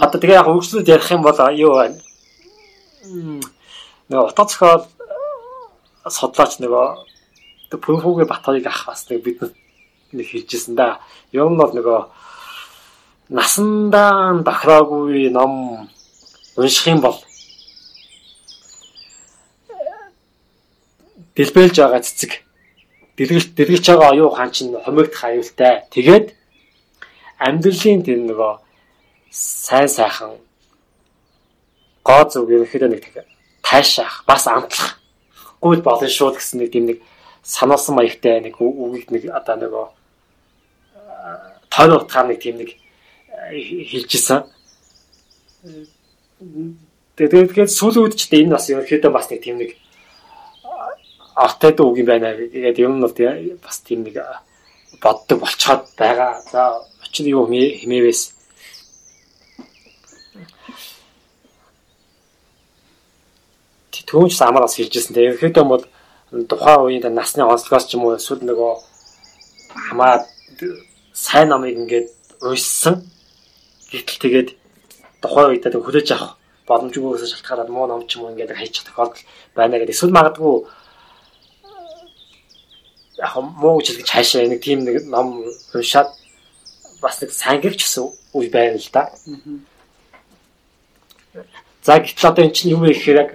Одоо тэгээ яг хөгжлүүд ярих юм бол юу байна? Нэг утга зохиол судлаач нөгөө Пүнхүүгийн Батхыг ах бас нэг бид нэг хэлжсэн да. Ер нь бол нөгөө насандаа бахраагүй ном унших юм бол дэлбэлж байгаа цэцэг дэлгэлж дэлгэлж байгаа оюу хаан чинь хомигдох аюултай. Тэгээд амьдралын тэр нөгөө сайн сайхан гоо зүг ерөнхийдөө нэг тайшаах бас амтлах гүйл болно шүү гэсэн нэг тийм нэг сануулсан маягтай нэг үгийг нэг одоо нөгөө тойр утгаар нэг тийм нэг хэлжсэн. Тэгээд тэгээд сүүлийн үед ч энэ бас ерөөхдөө бас нэг тийм нэг артад үг юм байна. Тэгээд юм нь бол бас тийм нэг боддог болцоод байгаа. За очив юу хэмээвээс түүнч амар бас хэлжсэн. Тэгээд ерөөхдөө бол тухайн үеийн насны онцлогоос ч юм уу эсвэл нөгөө хамаа сайн намыг ингээд уйссан Гэтэл тэгээд тухайн үед тэг хүлээж авах боломжгүйгээс шалтгаалаад муу ном ч юм уу ингээд хайчих тохиолдол байна гэдэг. Эсвэл магадгүй яг муу гэж хэлж хаашаа нэг тийм нэг ном уншаад бас нэг сангивч гэсэн үе байна л да. За гэтэл одоо эн чинь юу вэ гэхээр яг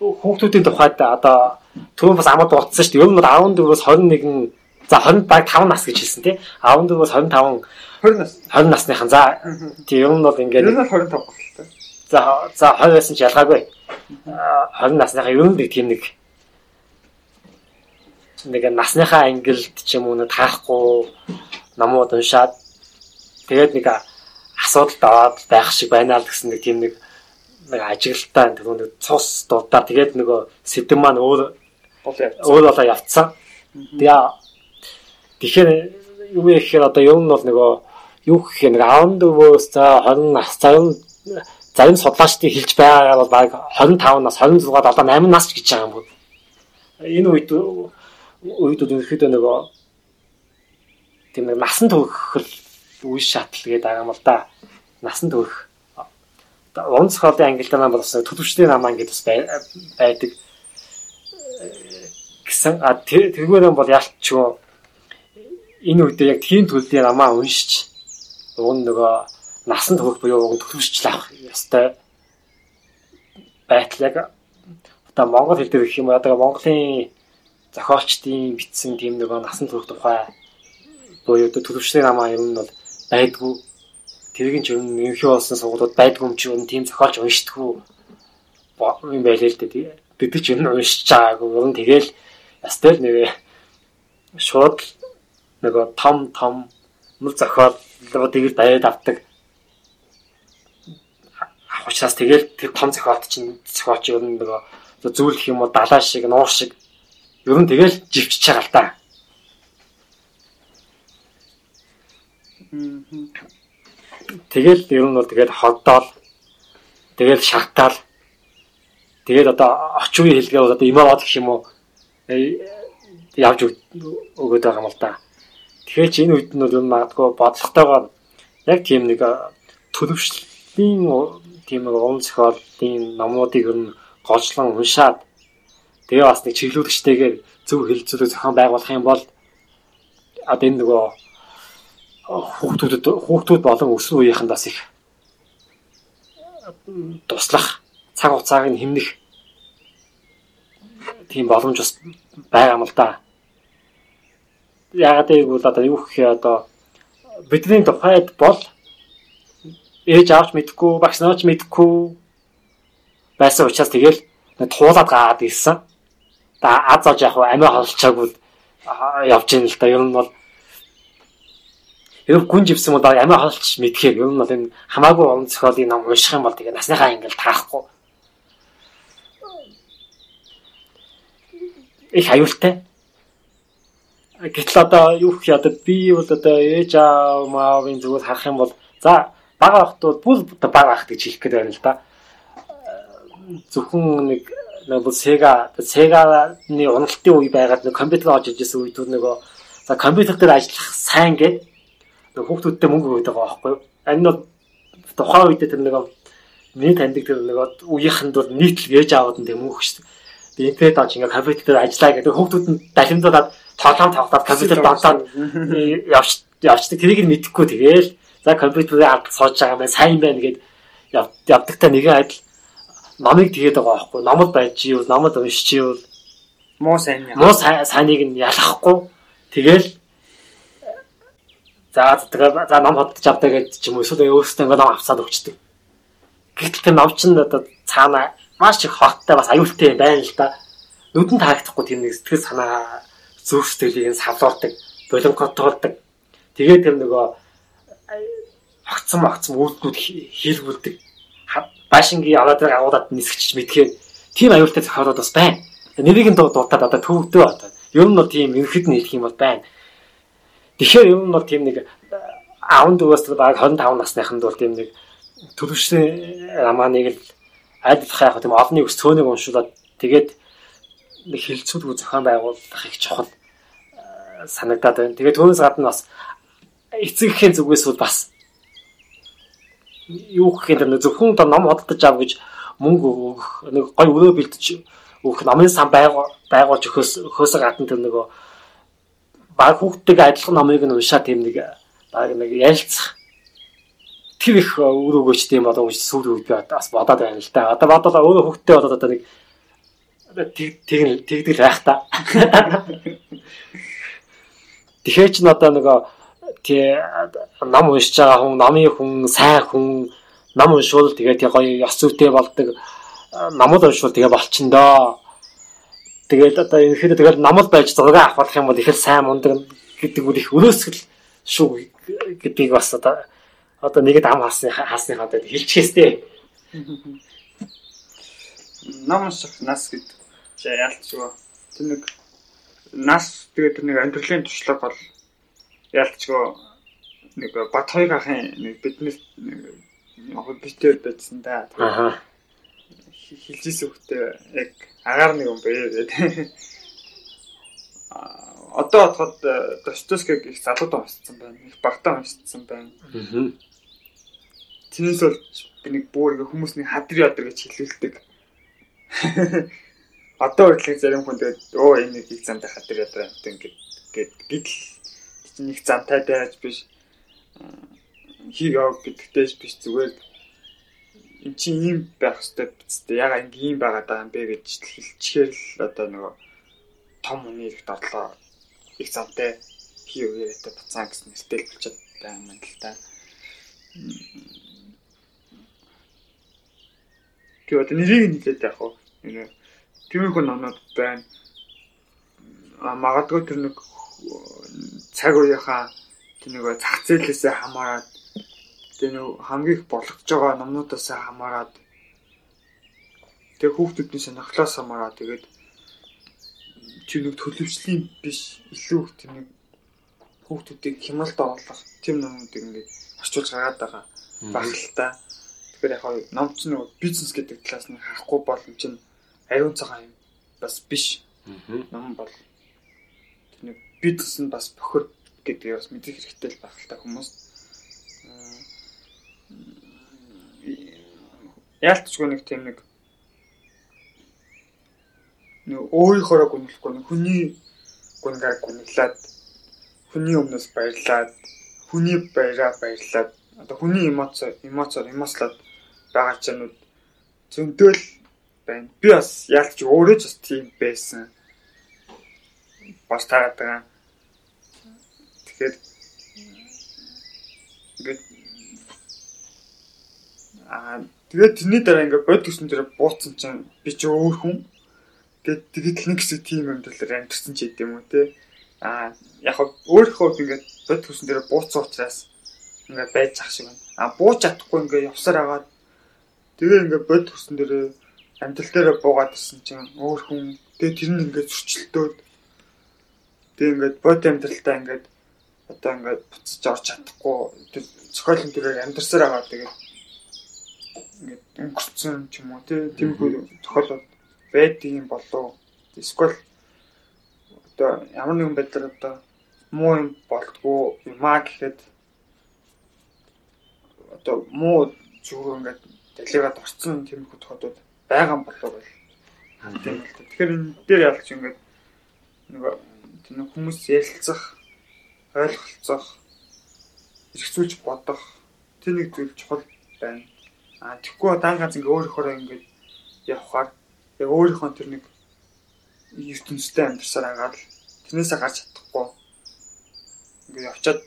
хүүхдүүдийн тухайд одоо түүн бас амад болцсон шүү дээ. Ер нь 14-өөс 21 за 20 баг 5 нас гэж хэлсэн тий. 14-өөс 25 20 нас. 20 насныхан. За тийм ер нь бол ингээд ер нь 25 болтой. За за 20 байсан ч ялгаагүй. 20 насныхан ер нь нэг тийм нэг нэг насныхаа ангилд ч юм уу нэг таахгүй намууд уншаад тэгээд нэг асуудалд аваад байх шиг байна л гэсэн нэг тийм нэг нэг ажиглалтай тэр нэг цус дуудаа тэгээд нөгөө сэтэм маань өөр өөр болоо явцсан. Тэгээ тэгэхээр юу вэ гэхээр одоо ер нь бол нөгөө юу гэх юм 14-өөс за 20 нас зарим зарим судлаачдын хэлж байгаагаар бол баг 25 нас 26-аад одоо 8 нас гэж байгаа юм бол энэ үед үед ерөөхдөө нөгөө тийм нэг насан туршил үе шатал гэдэг байгаа юм л да. Насан турш. Онцгойлын ангилтаа нам болсон төлөвчдийн нам ангид бас байдаг гэсэн а тэргээр бол ялчгүй энэ үедээ яг тийм төлөвийн намаа уншиж уг нөгөө насан турш буюу уг төлөвшчл авах ёстой байтал яг одоо монгол хэл дээр гэх юм одоо Монголын зохиолчдын бичсэн тийм нэг насан турш тухай буюу одоо төлөвчлийн намаа юм нь бол байдгүй. Тэргийн ч юм ерөнхий болсон сургуулиуд байдгүй юм чи тийм зохиолч уншдаггүй юм байлээ л дээ. Бид ч юм уншиж байгаагүй ер нь тэгэл ястай л нэрээ шууд нөгөө том том мөр зохиолууд тэгэл байд авдаг. Учраас тэгэл тэр том зохиолт чинь зохиолч ер нь нөгөө зүүлэх юм уу? Далаа шиг нуур шиг ер нь тэгэл живчиж байгаа л да. Тэгэл ер нь бол тэгэл ходоол тэгэл шатаал тэгэл одоо орчин үеийн хэлгээ бол одоо имаад гэх юм уу явж өгöd байгаа юм л да. Тэгэхээр чи энэ үед нь бол магадгүй бодлоготойгоор яг тийм нэг төлөвшлийн тийм нэг уран зохиолын номнуудыг ер нь голчлон уншаад тэгээ бас нэг чиглүүлэгчтэйгээр зөв хэлцүүлэг зохион байгуулах юм бол одоо энэ нөгөө хүүхдүүдэд хүүхдүүд болон өсвөр үеийнхэнд бас их туслах цаг хугацааг нь хэмнэх тийм боломж бас байгаа юм л да. Яагаад гэвэл одоо юу гэх юм одоо бидний тухайд бол ээж авч мэдхгүй багш наач мэдхгүй байсан учраас тэгэл туулаад гаад ирсэн. Аз аж яг амиа холчаагүй явж ийн л да. Ер нь бол ер нь гүн живсэн бол амиа холч мэдхээр ер нь бол энэ хамаагүй уран зохиолын ном унших юм бол тэгээ насныхаа ингээл таахгүй. Их аюултай. Гэтэл одоо юу юм одоо би бол одоо ээж аав маавын зүгээс харах юм бол за бага ахт бол бүр бага ахт гэж хэлэх гээд байна л да зөвхөн нэг нэг Sega Sega-ны уналтын үе байгаад нэг компьютер орж ижсэн үед нөгөө за компьютер дээр ажиллах сайн гээд нэг хүүхдүүдтэй мөнгө өгöd байгаа байхгүй юу? Энэ бол тухайн үед тэр нэг миний таньдаг тэр нэг үеийнхэнд бол нийтлэг ээж аваад нэг мөнгө өгч. Би интернет орж ингээ компьютер дээр ажиллаа гэдэг хүүхдүүд нь дахимдуулаад тоглоом тоглоод компьютер донтоод явж явчдаг. Тэрийг нь мэдэхгүй тэгээл за компьютерээ аваад сууж байгаа маань сайн байна гэд явдагтай нэгэн адил номыг тэгээд байгаа байхгүй номод байж ивэл номод уншиж ивэл муу сайн муу сайныг нь ялахгүй тэгэл за тэгээ за ном ходж авдаг гэж ч юм уу эсвэл өөрөөсөө ингээ ном авсаад өгчдөг. Гэтэл тэр ном чинь одоо цаана маш их хоттой бас аюултай байна л да. Нүдэн таагдахгүй тийм нэг сэтгэл санаа зүрх сэтгэлийг нь савлуулдаг, болонготолдог. Тэгээд тэр нөгөө огцом огцом үйлдэлүүд хийлгүүлдэг баашингийн аваад агуулад нисгэж мэдхээр тийм аюултай зохиолууд бас байна. Нэрийг нь дуудаад одоо төвөгдөө одоо. Ер нь бол тийм ерхэд нь хэлэх юм бол байна. Тэгэхээр ер нь бол тийм нэг аавн дүүс баг 25 насныханд бол тийм нэг төлөвшсөн романыг л айлдах яг тийм олонний өс цөөнийг уншуулад тэгээд нэг хилцүүлгүй зохион байгуулах их чухал санагдаад байна. Тэгээд түүнээс гадна бас эцэгхийн зүгээс бол бас юу гэх юм бэ зөвхөн одоо ном худалдаж ав гэж мөнгө өгөх нэг гой өрөө бэлдэж өгөх номын сан байгуулж өгөхөөс өгөхөөс гадна тэр нөгөө баг хүүхдтэйг адилхан номыг нь уншаад тийм нэг баг нэг ярилцах тэр их өөр өгөөч тийм болоо гэж сүүл үед би бас бодоод байна л да. Одоо бодлоо өөрөө хүүхдтэй болоод одоо нэг тэг тэгдэл байх та. Тэгэхээр ч н одоо нөгөө тий ном уншиж байгаа хүн, номын хүн, сайн хүн ном уншвал тэгээд гоё ёс зүйтэй болдог. Номод уншвал тэгээ болчин доо. Тэгээд одоо ерөнхийдөө тэгэл номод байж зураг авах юм бол их л сайн мундаг гэдэг үл их өрөөсгөл шүү гэдгийг бас одоо одоо нэгэд ам хаасны хаасны хадад хэлчихээстэй. Ном унших нас гэдэг яалтчгүй. Тэр нэг нас тэгээд тэр нэг амьдралын туршлага бол ялцгүй нэг бат хоёр ахын яг битээр байсан да. Аа. Хилжсэн хөхтэй яг агаар нэг юм бэ гэдэг. Одоо бодоход Достоевскийг их залууд уншсан байна. Их багтаа уншсан байна. Аа. Тэрнээс бол би нэг бүр хүмүүсний хадрын ядар гэж хэлүүлдэг. Одоо хүртэл зарим хүн тэгээд өө энэ нэг экзамтай хадрын ядар юм гэдэг гээд гítэл нэг замтай байж биш хийг яв гэдэгтэйж биш зүгээр эн чинь ийм байх хэрэгтэй биз дээ. Яга ингэ ийм байгаад байгаа юм бэ гэж хэлчихээр л одоо нөгөө том хүний ихт орлоо их замтай хий үеэтэй буцаан гэсэн нэртэй болчиход байгаа юм л та. Тэгээ одоо нэрийг нь хэлээд яах вэ? Тиймэрхүү номнод байна. А магадгүй тэр нэг цаг үеийнхаа тэр нэг зах зээлээсээ хамаарат тэр нэг хамгийн их болгож байгаа номнуудаас хамаарат тэг хүүхдүүдийн сонирхлоос хамаарат тэгээд чи нэг төлөвчлийн биш илүү их тэр нэг хүүхдүүдийг хямралд оруулах тийм номуудыг ингээд орчуулж гаргаад байгаа багталтаа. Тэгэхээр яг хаа ном ч нэг бизнес гэдэг талаас нь харахгүй бол чинь аюун цагаан юм бас биш. Ном бол бизнес нь бас бохор гэдгийг бас мэдэх хэрэгтэй л байх л та хүмүүс. Яалтчгүй нэг тийм нэг нэг өөрийнхөө гүнлэхгүй нэг хүний гүнгаар гүнлээд хүний өмнөөс баярлаад хүний баяраа баярлаад одоо хүний эмоц эмоцоор эмоцлоод байгаа чанууд зөндөөл байна. Би бас яалтч өөрөө ч бас тийм байсан. Бас таарат байгаа. Тэгэхээр ингээд аа тэгээд тэрний дараа ингээд бод гэсэн дээр бууцсан чинь би ч өөр хүн. Тэгээд тэгээд нэг хэсэг тийм дээр амьдсан ч гэдэм үү те. Аа яг өөрийнхөө ингээд бод хүсэн дээр бууцсан учраас ингээд байж зах шиг байна. Аа бууж чадахгүй ингээд явсаар агаад тэгээ ингээд бод хүсэн дээр амьдрал дээр буугаад ирсэн чинь өөр хүн тэгээ тэр нь ингээд зөрчилдөөд тэгээ ингээд бод амьдралтаа ингээд одоо ингээд буцаж орж чадахгүй. Тэр цохиолын төрөөр амьдарсаар байгаа тэгээ ингээд өнгөрцөн ч юм уу тиймгүй тохиолдол байдаг юм болов. Эсвэл одоо ямар нэгэн байдлаар одоо муу юм болтгоо юмаа гэхэд одоо муу зүгээр ингээд дэлгэрээд орцсон тиймэрхүү тохиолдод байгаа юм болов гэл. Тэгэхээр энэ дээр ялч ингээд нөгөө тийм хүмүүс ярилцах, ойлголцох, эргцүүлж бодох тэр нэг зүйл чухал байна. А тэгэхгүй дан ганц ингээ өөрийнхөө ингээд явхаар яг өөрийнхөө тэр нэг ертөнцтэй амьдарсаар агаад тэрнээсээ гарч чадахгүй ингээ явчаад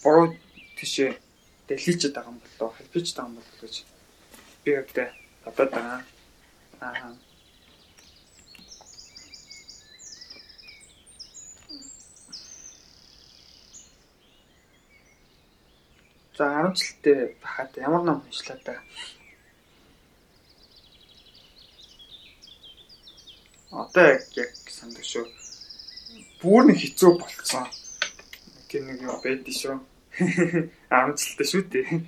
буруу тийшээ дэлхийчээд байгаа юм болоо хэлбэж байгаа юм болоо гэж би өвдөө бодоод байгаа. Аа. За 10 жилдээ бахад ямар ном уншлаа та? Одоо яг яг сандаг шүү. Бүр нэг хэцүү болцсон. Тэр нэг юм байдсан шүү. 10 жилдээ шүү дээ.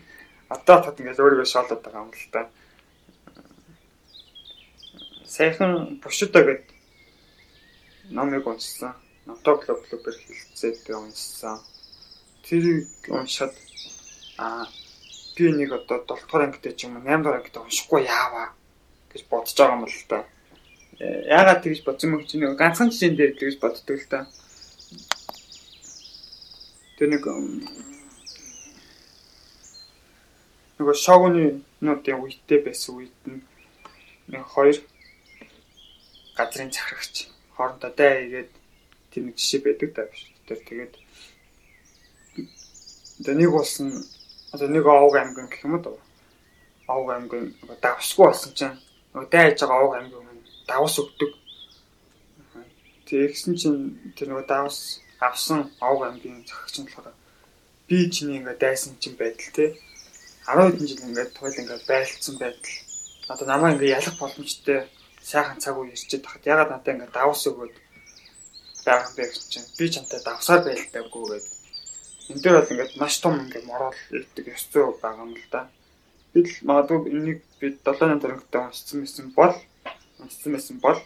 Одоо тат ингээд өөрийгөө шоолоод байгаа юм л та. Сайхан бушудаа гэд номыг уншсан. Номтой клуб клубээр хилцээд уншсан. Тэрийг уншаад Аа би нэг одоо 7 дугаар ангитай ч юм уу 8 дугаар ангитай уншихгүй яаваа гэж бодож байгаа юм л та. Э, яагаад тэгж бодсон мөг чинь нэг ганцхан жишээн дээр тэгж боддог л та. Тэр нэг нөгөө шогны нуудын үедээ байсан үед нь нэг хоёр газрын захирагч хоорондоо даа игээд тэр нэг жишээ байдаг та биш. Тэр тэгээд одоо нэг болсон одоо нэг овг аймгийн гэх юм уу овг аймгийн давсгүй болсон чинь. Дайж байгаа овг аймгийн хүн давс өгдөг. Тэгсэн чинь тэр нөгөө давс авсан овг аймгийн зохиогч нь болохоор би чиний ингээ дайсан чинь байдал те. 10 хэдэн жил ингээд туйл ингээд байлцсан байдал. Одоо намаа ингээ ялах боломжтой сайхан цаг үе ирчихэд тахад ягаад надад ингээ давс өгөөд байгаа юм бэ гэж чинь. Би чамтай давсаар байлтаагүй гэдэг энэ дээр бол ингээд маш том ингээд морол ирдэг ёс зүй байгаа юм л да. Би л магадгүй энийг би 7 дөрөнгөтэй уншсан байсан бол уншсан байсан бол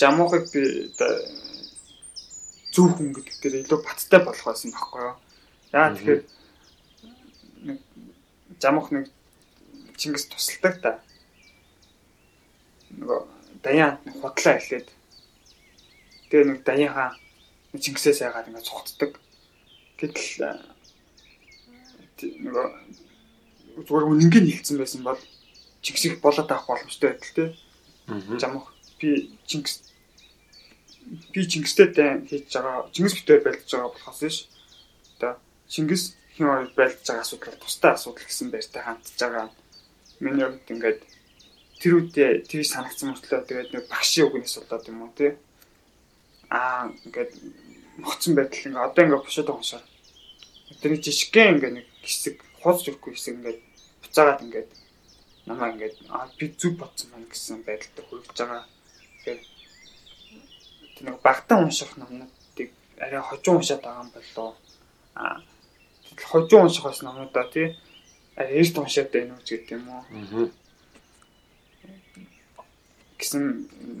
жамуухыг би зөв хүн гэдэг дээр илүү баттай болох байсан байхгүй юу. Яа тэгэхээр жамуух нэг Чингис тусалдаг та. Нөгөө даяан хутлаа хэлээд тэгээ нэг даяан хаан Чингисээс яагаад ингэ цугтдаг. Гэтэл нөгөө зүгээр үнэнгийн хэлсэн байсан бол Чингисийг болоод авах боломжтой байдал тий. Жамх би Чингис би Чингистэй хийж байгаа Чингис битээр байлдаж байгаа болохоос биш. Одоо Чингис хин хоёр байлдаж байгаа асуудал тустай асуудал гэсэн байртай хандж байгаа. Миний хувьд ингээд тэр үедээ тэр санагдсан мөртлөө тэгээд нэг багшийн үгнээс болоод юм уу тий. Аа ингээд моцсон байдал ингээд одоо ингээд бушаад байгаа юм шиг. Тэр жишгэн ингээд нэг хэсэг хооц өгөхгүй хэсэг ингээд буцаагаад ингээд намаа ингээд аа би зүг бодсон маань гэсэн байдалтай хүрэж байгаа. Тэгэхээр тэр нэг багтаа унших номнуудыг арай хожуу уншаад байгаа юм болоо. Аа хожуу унших бас номнуудаа тий арай эрт уншаад байна уу гэдэг юм уу. Гэсэн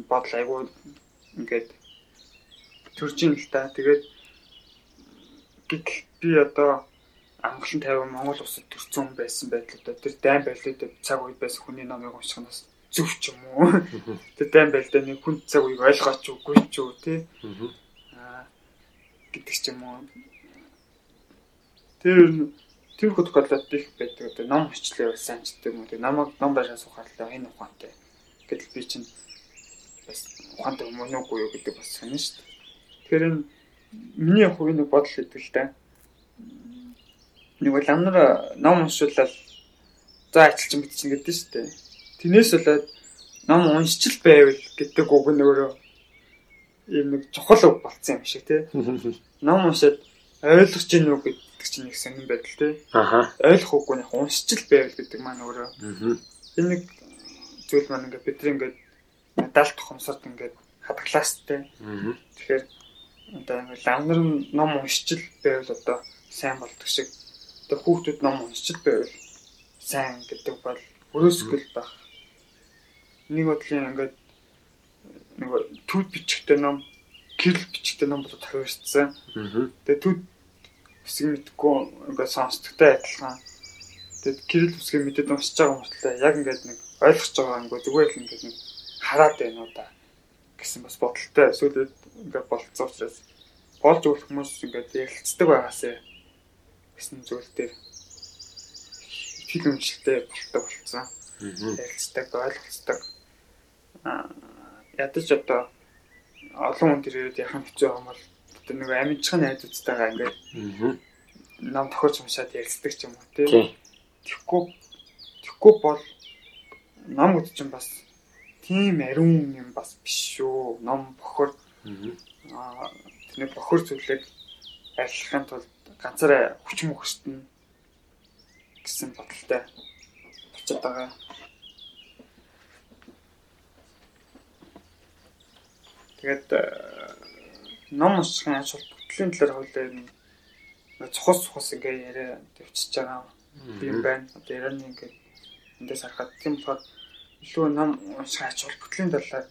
бодол айгүй ингээд төрж ин л та. Тэгээд би одоо амгалан 50 Монгол улсад төрсэн хүн байсан байдлаа тэр дайм байдлаа цаг үед байсан хүний номыг уншихнаас зөв ч юм уу. Тэр дайм байдлаа нэг хүн цаг үеийг ойлгооч үгүй ч үү тий. Аа гэдэг ч юм уу. Тэр тэр хот гадаад их байдаг. Одоо ном хичлээ сайн ч гэдэг юм уу. Намайг ном байшаа сухаалаа энэ ухаантай. Гэтэл би чинь бас ухаантай юм уу үгүй юу гэдэг бас сонин шүү дээ. Тэгэхээр миний хувийн нэг бодол та нэг бол амар ном уншуулаад за ажилчин битчин гэдэг шүү дээ. Тэрнээс болоод ном уншчил байвал гэдэг үг нь өөрөө ийм нэг чухал үг болцсон юм шиг тий. Ном уншаад ойлгож гин үг гэдэг чинь нэг сонирн байдал тий. Аха. Ойлгох үгүй нэг уншчил байвал гэдэг маань өөрөө. Энэ нэг зүйл маань ингээд бидний ингээд медаль тухамсарт ингээд хадгалаастай. Тэгэхээр одоо ингээд ламнар ном уншчил байвал одоо сайн болдог шиг тэр хүүхдүүд ном уншиж байвал сайн гэдэг бол өрөөсгөл баг. Нэг бодлын ингээд нэг төд бичгтэй ном, гэрэл бичгтэй ном болоод тавьчихсан. Тэгээ төд хэсэг мэдгүй ингээд сонсдогтой адилхан. Тэгээд гэрэл хэсгийг мэдээд уншиж байгаа мөртлөө яг ингээд нэг ойлгож байгаа ингээд зүгээр л ингээд хараад байна уу да гэсэн бас бодолтой. Эсвэл ингээд болцсон учраас болж өгөх хүмүүс ингээд ярилцдаг байгаасаа гэсэн зүйл дээр хэл үнэлтэй болтой болцсон. Ярилцдаг, ойлголцдог. Аа ядаж одоо олон хүн төрөд яхан хэцүү юм бол одоо нэг амжихын найзуудтайгаа ингээд ном тохиолж уншаад ярилцдаг ч юм уу тий. Тэгэхгүй тэгэхгүй бол ном гэдэг чинь бас тийм ариун юм бас биш шүү. Ном бохор аа тэр бохор зүйлийг арилгахын тулд ганцаараа хүч мөхөстнө гэсэн бодолтой очиод байгаа. Тэгээд э, ном уншихын ач холбогдлын талаар хуулиар цухас цухас ингээ яриа төвчж байгаа юм байна. Одоо Ираны ингээ эндээс харахад тийм болохоор илүү ном унших ач холбогдлын талаар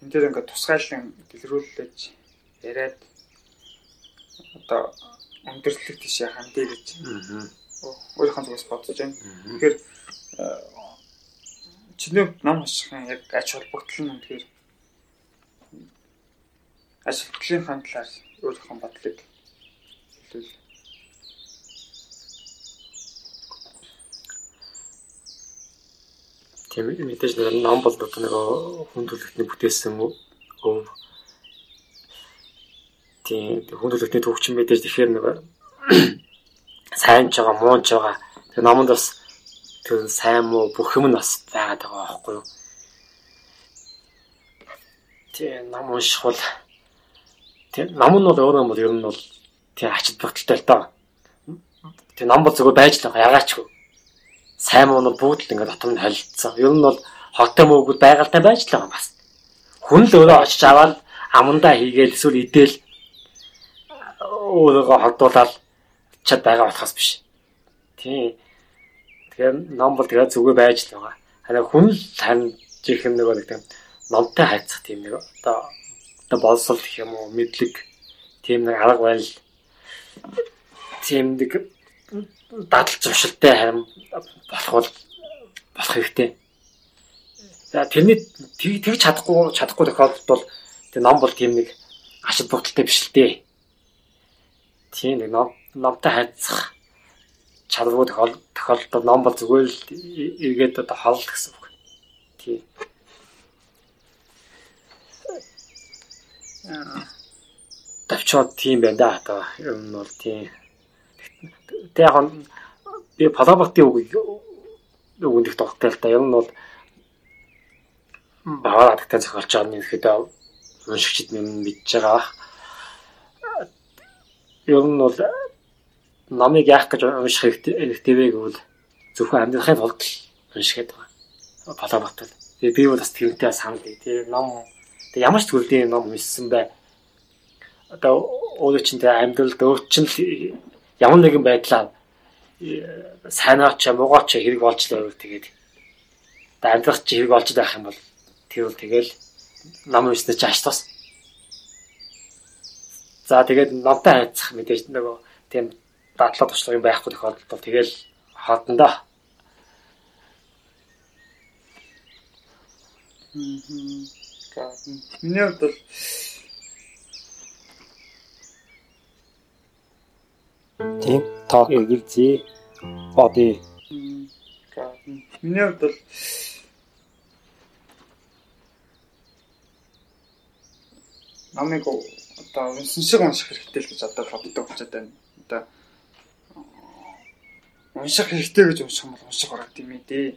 энэ дээр ингээ тусгайлан дэлгэрүүлж яриад одоо өндөрлөлт тийшээ хандъя гэж өөрийнхөө зүгээс бодож байна. Тэгэхээр э, чиний ном уншихын яг ач холбогдол нь үнэхээр ач холбогдлын талаар өөрийнхөө бодлыг хэлвэл тийм мэдээж нэг ном бол одоо нэг хүн төлөвтний бүтээсэн өв тийм хүн төлөвтний төвчин мэдээж тэгэхээр нэг сайн ч байгаа муу ч байгаа. Тэр номонд бас тэр сайн муу бүх юм нь бас байгаад байгаа байхгүй юу? Тийм ном унших бол тийм ном нь бол өөрөө бол ер нь бол тийм ачид багталтай л доо. Тийм ном бол зөвхөн байж л байгаа ягаачгүй. Сайн муу нь бүгд л ингээд дотор нь холилдсон. Ер нь бол хоттой мөөгүй байгальтай байж л байгаа бас. Хүн л өөрөө очиж аваад амандаа хийгээл эсвэл идэл өөрийгөө холдуулаад чад байгаа болохоос биш. Тийм. Тэгэхээр ном бол тэгээ зүгээр байж л байгаа. Харин хүн л таньжих юм нэг нэг номтой хайцах тийм нэг одоо одоо болсол гэх юм уу мэдлэг тийм нэг арга барил тийм нэг дадал зуршилтай харин болох бол болох хэрэгтэй. За тэрний тэгж чадахгүй чадахгүй тохиолдолд бол тэр ном бол тийм нэг ашиг бүгдэлтэй биш л дээ. Тийм нэг ном номтой хайцах чадваргүй тохиолдолд ном бол зүгээр л эргээд одоо хол гэсэн үг. Тий. Тавчаад тийм байна да одоо ер нь бол тийм. Тэг яг би палабатын үг үгэндх тогттой л да. Ер нь бол баваа адагтай зохиолч байгаа нь ихэд уншигчд минь мэдж байгаа. Ер нь бол намыг яах гэж унших хэрэгтэй вэ гэвэл зөвхөн амьдрахын тулд уншихэд байгаа. Палабатал. Тэгээ би бол бас тэрнтэй санал бий. Тэгээ ном тэгээ ямар ч төрлийн ном уншсан бай. Одоо өөрөө чинь тэгээ амьдралд өөрчн ямар нэгэн байдлаар сайнаач муугаач хэрэг болж л байвал тэгээд амьдрах чи хэрэг болж байх юм бол тэр бол тэгэл ном уншнаа ч аш тус. За тэгээд номтой хайцах мэдээж нөгөө тийм дадлага туршлага юм байхгүй тохиолдолд бол тэгэл хаалтандаа. Мм. Миний хувьд бол тийм тоо эргэлзээ боди. Миний хувьд бол намайг одоо унсан шиг унших хэрэгтэй л гэж одоо боддог болчиход байна. Одоо унших хэрэгтэй гэж унших юм бол унших ороод юм ээ.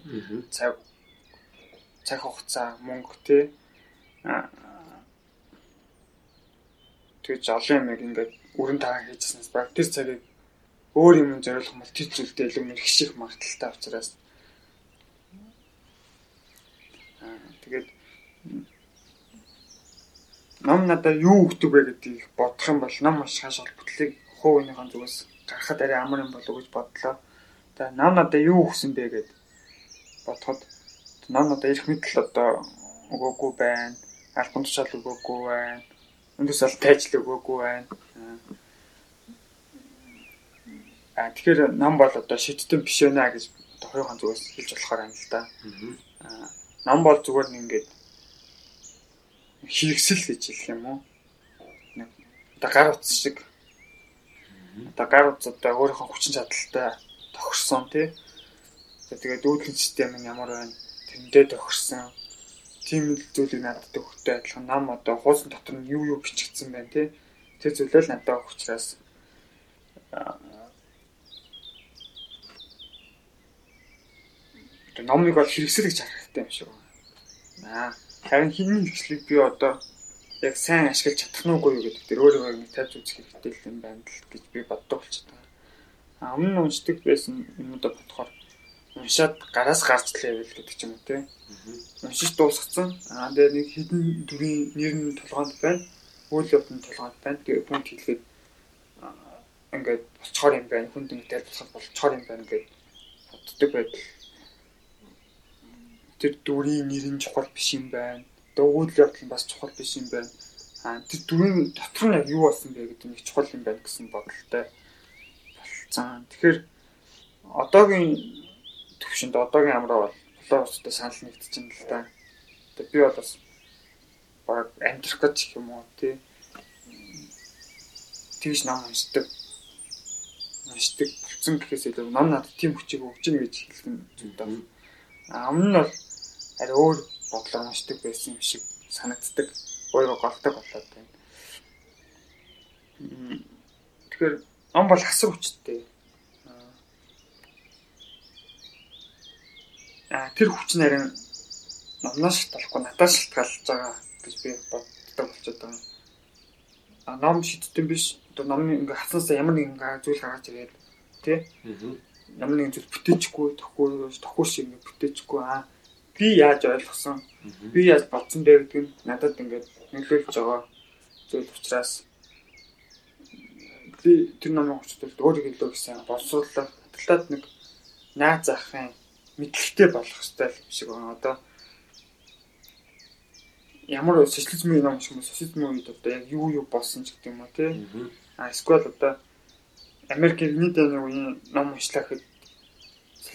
Цаг цаг хугацаа мөнгө тий. тэгж олон юм ингээд өрн таан хийжсэнээс баг тэр цагийг өөр юм зориулах бол тэр зүйлдээ илүү мэрэгших магадaltaй учраас тэгээд нам надад юу өгдөг вэ гэдгийг бодох юм бол нам уншихаас холбогдлыг хувийнхаа зүгээс гарахад арай амар юм болов уу гэж бодлоо. За нам надад юу өгсөн бэ гэд бодоход нам надад ирэх мэтэл одоо өгөөгүй байна. Албан тушаал өгөөгүй байна. Өндөөс аль тайжл өгөөгүй байна. А тэгэхээр нам бол одоо шийдтэн биш байна гэж хоёрхан зүгээс хэлж болохоор юм л да. Аа нам бол зүгээр нэг ингээд хэрэгсэл гэж хэлэх юм уу? Нэг одоо гар утас шиг одоо гар утас одоо өөрийнхөө хүчин чадалтай тохирсон тий. Тэгээд үүдлийн систем нь ямар байна? Тэндээ тохирсон. Тийм л зүйлийг надад өгөхтэй адилхан нам одоо хуусын дотор нь юу юу бичигдсэн байна тий. Тэр зүйлээ л надад өгөх учраас одоо номыг бол хэрэгсэл гэж харах хэрэгтэй юм шиг байна. Аа харин хиний хэрэгслийг би одоо яг сайн ашиглаж чадах нь үгүй гэдэг дээр өөрөө нэг тавьж үзэх хэрэгтэй юм байна л гэж би боддог болчиход өмнө уншдаг байсан юмудаа бодохоор уншаад гараас гарч лээвэл гэдэг ч юм уу те. Уншиж дуусгацсан. Аа тэгээ нэг хідэн дүрийн нэр нь толгоонд байна. Үйл явдлын толгоонд байна. Тэгээ бүнт хэлгээд ингээд болцохоор юм байна. Хүнд ингээд тайлбарлах болцохоор юм байна гэж боддог байдал. Тэр дүрийн нэр нь чухал биш юм байна. Үйл явдал нь бас чухал биш юм байна. Аа тэр дүрийн дотор нь яг юу болсон бэ гэдэг нэг чухал юм байна гэсэн бодолтой За тэгэхээр одоогийн төвшөнд одоогийн амраа бол болоостой санал нэгдэж байна л да. Тэгээ би бол бас баг амьдрах гэж юм уу тий. Тэгж ном уншдаг. Уншдаг болсон гэхээс илүү ном надад тийм хүчийг өгч ийн гэж хэлсэн зүйл даа. А өмнө нь бол арай өөр бодлоор уншдаг байсан юм шиг санагддаг. Өөрөө голдог болоод байна. Тэгэхээр ном бол хасар хүчтэй. Аа тэр хүч нарийн номноос шалтгаалахгүй надаас шалтгаалж байгаа гэж би боддог болчиход байгаа. А ном шийдтэн биш. Одоо номны ингээ хатсанасаа ямар нэгэн зүйл гаргаж ирээд тий. Ямар нэгэн зүйл бүтээчихгүй, тохгүй шиг ингээ бүтээчихгүй. Аа би яаж ойлгосон? Би яаж бодсон бэ гэдэг нь надад ингээд нөлөөлж байгаа зүйл учраас би тэр номын хүчтэй өөрийг илүү гэсэн боловсруулах талаад нэг наад захын мэдлэгтэй болох хэрэгтэй юм шиг байна. Одоо ямар социализмын ном шиг социализмын үед одоо яг юу юу болсон ч гэдэг юм уу тий. А эсвэл одоо Америк дайны үеийн ном уншлаа гэхэд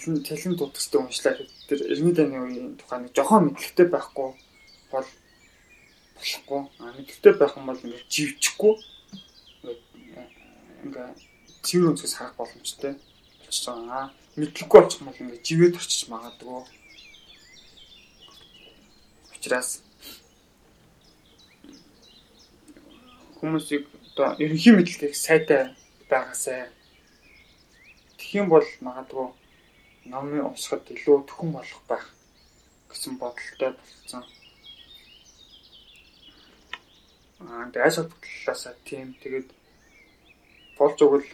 цалин цалин дутагчтай уншлаа гэхэд тэр иргэний дайны үеийн тухай нэг жохон мэдлэгтэй байхгүй бол болохгүй. А мэдлэгтэй байх юм бол ингээд живчихгүй ингээ цэвэр өнцгөөс харах боломжтой болчихж байгаа. Мэдлэггүй болчих юм бол ингээд живэд орчиж магадгүй. Учираас хүмүүсийг одоо ерөнхий мэдлэгийг сайтай байгаасай. Тэгэх юм бол магадгүй номын уншихад илүү төхөн болох байх гэсэн бодолтой болсон. Аа ажил бодлоосаа тийм тэгээд болж өгвөл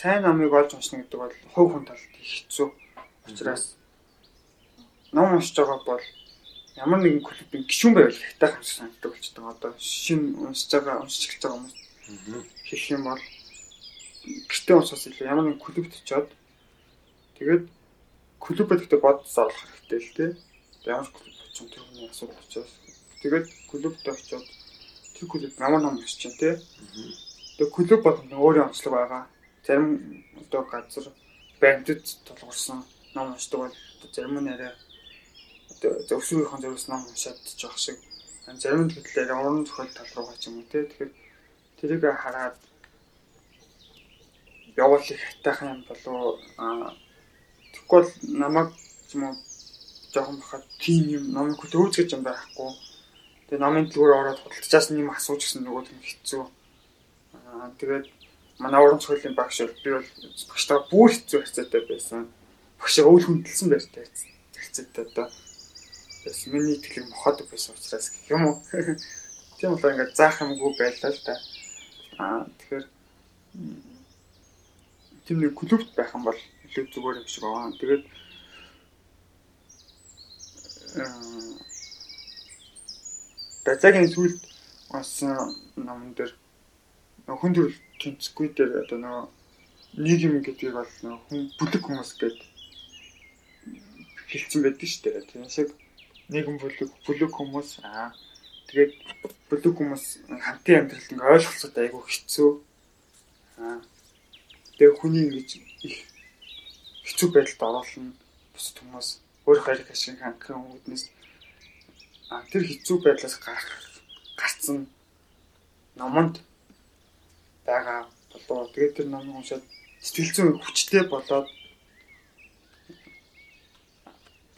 сайн намыг олж уншна гэдэг бол хувь хүн талд хэцүү. Учираас ном уншиж байгаа бол ямар нэгэн клубын гишүүн байвал хятад хамсаг санагддаг болчихдог. Одоо шинэ уншиж байгаа уншиж байгаа хүмүүс хэлэх юм бол гэртээ уншаас илүү ямар нэгэн клубт очиод тэгээд клубэд ихтэй бодсоо олох хэрэгтэй л тий. Ямар клуб очих тэр хүний асуудал учраас тэгээд клубт очиод тэр клуб ямар ном уншиж чинь тий. Тэгээд клуб бол өөрийн онцлог байгаа. Зарим одоо газар бандд тулгуурсан ном уншдаг бол зарим нь арай зөвшөөрийнхөө зөвс ном уншаад жоох шиг. Зарим гэхлээр уран зохиол тал руугаа ч юм уу те. Тэгэхээр тэрийг хараад явуул их хайтайхан юм болов бол намайг юм уу жоохон бахад тийм юм номыг хөтөөж юм байхгүй. Тэгээ номын дэлгүүр ороод худалдажаас нэм асууж гисэн нөгөө юм хэцүү. Тэгээд манай уран зохиолын багш бол би бол багштайгаа бүр хэцүү харьцаатай байсан. Багшаа өөл хүндэлсэн байртай харьцаатай одоо Бас миний итгэлийг мохоод байсан учраас гэх юм уу. Тийм болоо ингээд заах юмгүй байлаа л да. Аа тэгэхээр тийм нэг клубт байх юм бол илүү зүгээр юм шиг байна. Тэгээд Бацагийн сүлд бас номон дээр хүн төрөл тэнцгүй дээр одоо нөгөө нийгэм гэдгийг бол хүн бүлэг хүмүүс гэдэг хэлсэн байдаг шүү дээ. Тийм шиг нийгэм бүлэг бүлэг хүмүүс аа тэгээд бүлэг хүмүүс хамтын амьдралд ингээ ойлголцоод айгүй хэцүү. Аа тэгээд хүний ингэж их хэцүү байдалд оруулна бусад хүмүүс өөр хайр ашиг хангахын үүднээс. Аа тэр хэцүү байдлаас гарах гарцсан номонд байгаа болоо тэгээд тэр номыг уншаад сэтгэл зүйн хүчтэй болоод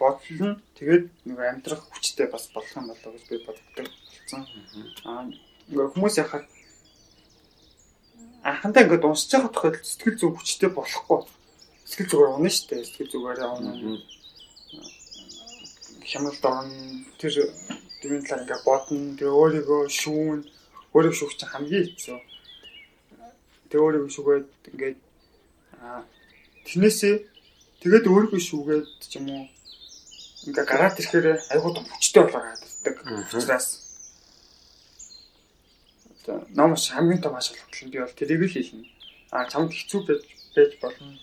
бодлоо тэгээд нэг амьдрах хүчтэй бас болох юм болоо гэж би боддог болсон. Аа ингээ хүмүүс яхад анхандаа ингээд уншиж байгаа тохиолдолд сэтгэл зүйн хүчтэй болохгүй. Сэтгэл зүгээр унаа штэ. Сэтгэл зүгээрээ унаа. Хямралд орно. Тэр тэрийн талаар ингээ бодно. Тэгээ өөрийгөө шүүн. Өөрийгөө шүүх чинь хамгийн хэцүү. Тэгээ өөрийгөө шүүгээд ингээд аа тэрнээсээ тэгээд өөрийгөө шүүгээд ч юм уу ингээ гараад ирэхээр айгуу том хүчтэй болоо гаддаг. Учраас одоо номос хамгийн том ашиглал нь би бол тэрийг л хэлнэ. А чамд хэцүү байж байж болно.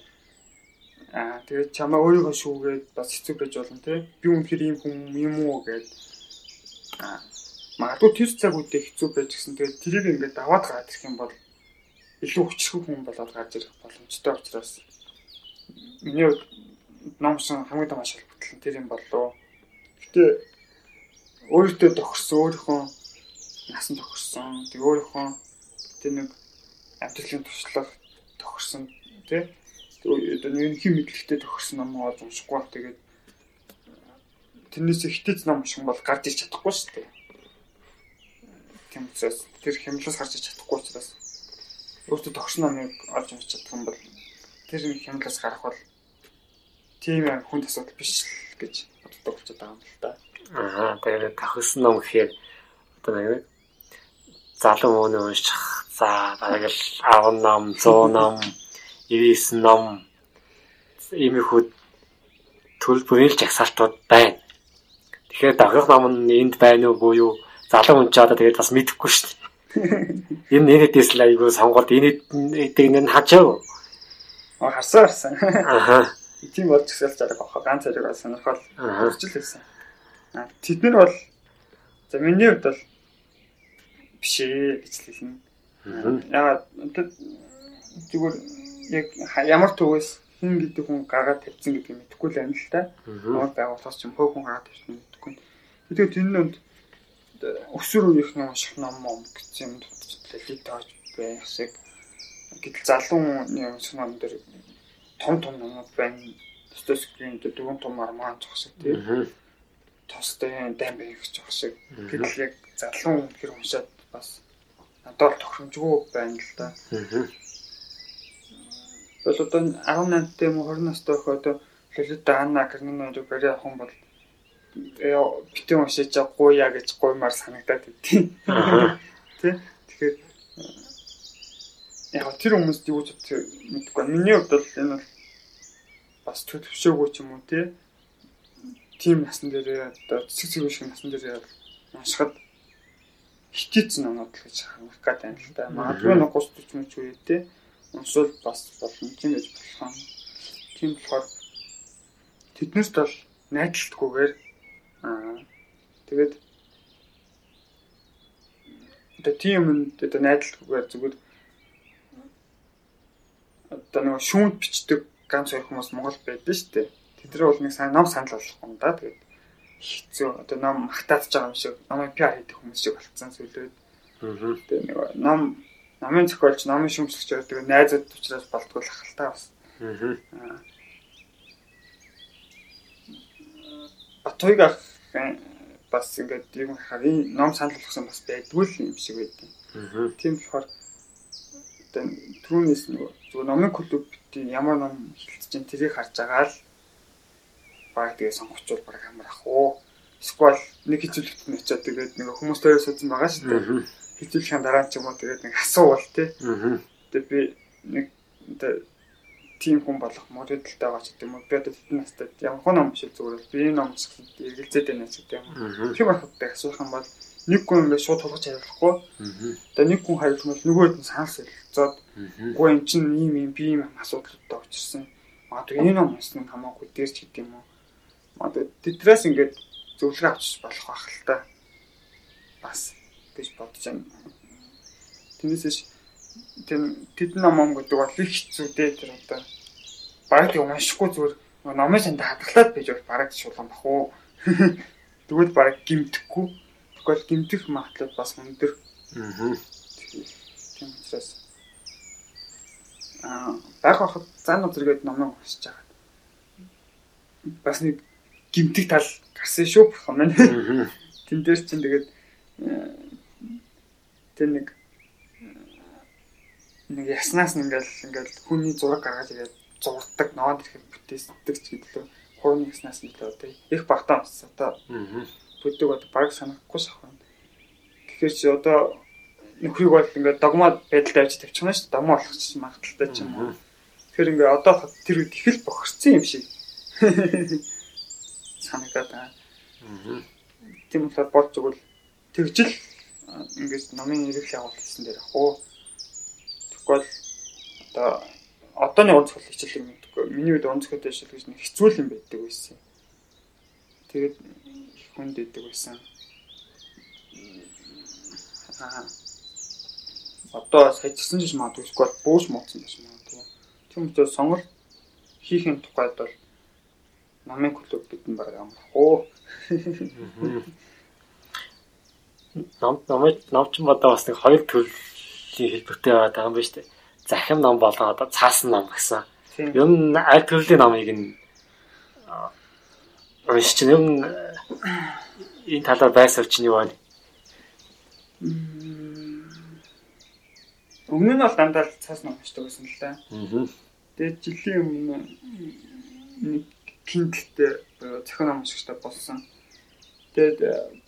А тэгээд чамаа өөрийгөө шүүгээд бас хэцүү байж болно тий. Би үнэхээр ийм хүн юм уу гэд а магадгүй тэр цаг үедээ хэцүү байж гисэн тэгээд тэрийг ингээд даваад гараад ирэх юм бол илүү хүчрэх хүн болоод гарч ирэх боломжтой учраас миний номсон хамгийн том ашиглал батлан тэр юм болов. Гэтэ өөртөө тохирсон өөрийнхөө насан тохирсон тэг өөрийнхөө тэр нэг амьдралын туршлага тохирсон тий одоо нэг хэм мэдлэгтэй тохирсон ном олж уншихгүй баг тэгээд тэрнээс хитэц ном шиг бол гарч иж чадахгүй шүү дээ. Тийм учраас тэр хямлаас гарч иж чадахгүй учраас өөртөө тохирсон номыг олж уншиж чадах юм бол тэр хямлаас гарах бол тийм хүн асуудал биш л гэж боддог болчиход байгаа юм л да. Аа тэгээд тахсан ном гэхээр одоо нэг залуу мөний унших за бараг л 10 ном, 100 ном, 99 ном иймэрхүү төрөл бүрийн жагсаалтууд байна. Тэгэхээр дагах ном нь энд байна уу буюу залуу хүн ч одоо тэгээд бас мэдэхгүй шүү дээ. Энэ нэгэдээс л айгүй сонгоод энэ эдэг энэ хачаа. Аа харсан харсан. Аха тийм болж гисэлж байгаа бохоо ганц зэрэг сонирхол хурцл байсан. А тэд нар бол за миний хувьд бол биш ээ гэж хэлнэ. Яагаад зүгээр яг ямар төвөөс хин гэдэг хүн гаргаад тавьсан гэдгийг мэдэхгүй л байна л та. Ямар байгууллагаас ч юм хөөх хүн гаргаад тавьсан мэдэхгүй. Тэгэхээр тэр нь өсвөр үеийнхний унших ном ном гэсэн юм дутчлалыг тааж байх шиг гэтэл залуу хүний унших ном дээр том том номууд байна. Достоевскийн дөрвөн том арман зах шиг тийм. Тостой дайм байх шиг. Гэтэл яг залуу хэр уншаад бас надад тохиромжгүй байна л да. Бол одоо 18 дэх юм 20 настай охид Лолита Анна Карниныг барай авах юм бол битэн уншиж гуйя гэж гуймаар санагдаад байдیں۔ Тэ? Тэгэхээр яг тэр хүмүүст юу ч мэдгүй. Миний хувьд бол энэ бол бас төвшөөгүй ч юм уу тий. Тим насн дээр одоо цэцэг цэвэр шиг насн дээр уншихад хитээц номнууд л гэж харах гэдэг юм л да. Магадгүй нэг 30 40 мөч үед тий. Уншвал бас болно тийм гэж болох юм. Тийм болохоор тэднэрт бол найдалтгүйгээр аа тэгээд одоо тийм юм одоо найдалтгүйгээр зүгээр одоо нэг шүүмд бичдэг ганц хоёр хүмүүс Монгол байдаг шүү дээ. Тэдний бол нэг сайн ном санал болгох юм да. Тэгээд хэцүү одоо ном магтаадж байгаа юм шиг номын пиар хийдэг хүмүүс шиг болцсон. Аа. Тэгээд нэг ном намын зохиолч, намын шүүмжлэгч байдаг найзууд учраас болтгол ахaltaа бас. Аа. Батойг ах бас ингээд юм харин ном санал болгосон бас байдгүй л юм шиг байдаг. Тийм болохоор одоо түүнээс нөгөө зөв номын клуб ямар ном хилцэж чинь тэрийг харж байгаа л баг тэгээ сонгочвол баг амар ах уу. Эсвэл нэг хизүүлэгт нь очиад тэгээд нэг хүмүүс төрөө суудсан байгаа шүү дээ. Хизүүлэхийн дараа ч юм уу тэгээд нэг асуувал тий. Тэгээд би нэг тийм хүн болох модельтай байгаа ч гэдэм үү. Би одоо тэдний настай ямар хон ном шиг зүгээр би энэ ном эргэлзээд байна ч гэдэм үү. Тийм ахтай асуух юм бол нэг хүн ингээд шууд тулгаж хариулахгүй. Тэгээ нэг хүн хариулах нь нөгөөд нь санал солилцоод үгүй эн чинь ийм юм би ийм асуудалтай очирсан. Магадгүй энэ ном унсан хамаагүй дээр ч гэдэм үү. Магадгүй тэдрээс ингээд зөвлөгөө авчиж болох байх л та. Бас гэж бодож байна. Тэрнээсээ тэр тэдэн ном ом гэдэг бол их хэцүү дээ тэр одоо баг тийм уншихгүй зүгээр номын санд хадгалаад байж бол бараг шулан бах уу. Тэгвэл бараг гимтэхгүй. Тэгвэл гимтэх магадлал бас өндөр. Аа. Тийм учраас аа баг хахад зан үзэргээд номоо уншиж байгаа. Бас нэг гимтэх тал гарсан шүү бурхан маань. Тэн дээр чинь тэгээд э, тэр нэг нэг яснаас ингээл ингээл хүний зураг гаргаж ирээд зурдаг ноод ирэхэд бүтээсдэг ч гэдэг л хууны яснаас нь л одоо их багтаа бас одоо бүдэг одоо баг санахгүй шахав. Тэгэхээр чи одоо нөхрийг бол ингээд догмод байдалд авч тавьчихна шүү дээ. Дому болох ч магадaltaй ч юм уу. Тэгэхээр ингээд одоо тэр үед их л бохирцсан юм шиг санагдаад байна. Тийм болохоор бодж өгвөл тэгжил ингээд номын нэрийг явуулсан гэсэн дээр хоо Тэгвэл одоо одооны онцгой хичээлийг мэдгүй. Миний үед онцгой хичээл гэж нэг хэцүү юм байдаг байсан. Тэгээд хүнд идэг байсан. Аа. Одоо саяжсан ч магадгүй эсвэл бууш мууцсан гэж магадгүй. Тийм учраас сонгол хийхин тухайд бол намын клуб бидэн баг юм хоо. Нам намайг навч бодоо бас нэг хоёр төрлийн хэлбэртэй байгаа юм байна шүү дээ. Захим ном болон одоо цаасан ном гэсэн. Ер нь аль төрлийн номыг нь уншиж чинь ер нь энэ талаар байсаар чинь юу байна? Өмнө нь бол дандаа цаас ном уншдаг байсан л да. Тэгээд жилийн өмнө нэг киндэлтэй зохион ном уншигчтай болсон. Тэгээд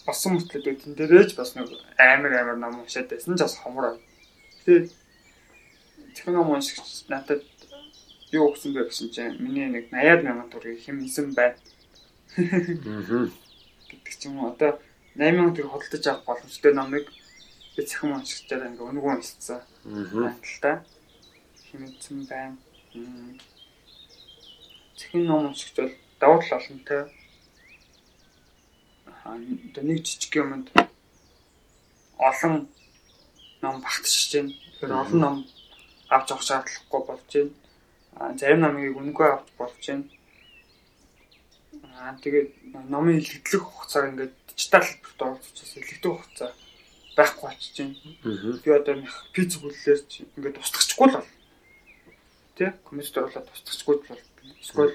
болсон мөртлөө тэн дээрэж бас нэг амар амар ном уншаад байсан ч бас хомроо Тэгээд техник уншигч надад юу өгсөн бэ гэсэн чинь миний нэг 80 мянган төгрөгийг хэмнэсэн байна. Аа. гэдэг ч юм уу одоо 8 мянган төгрөг худалдаж авах боломжтой номыг би цахим уншигчаар ингээ өнгөө уншицсан. Аа. Та хэмнэсэн байна. Цахим ном уншигч бол давуу тал олонтой. Аа нэг жижиг юмд олон ном багтчихж байна. Тэгэхээр олон ном авч авах шаардлагагүй болж байна. А зарим номыг үнэгүй авч болж байна. Аа тэгээд номын илэрхийлэх хугацааг ингээд дижитал хэлбэрт оруулчихсан илэрхийлэх хугацаа байхгүй болчихж байна. Би одоо пиц бүллээр ингээд устгахгүй л бол. Тэ компьютер оруулаад устгахгүй л бол. Эсвэл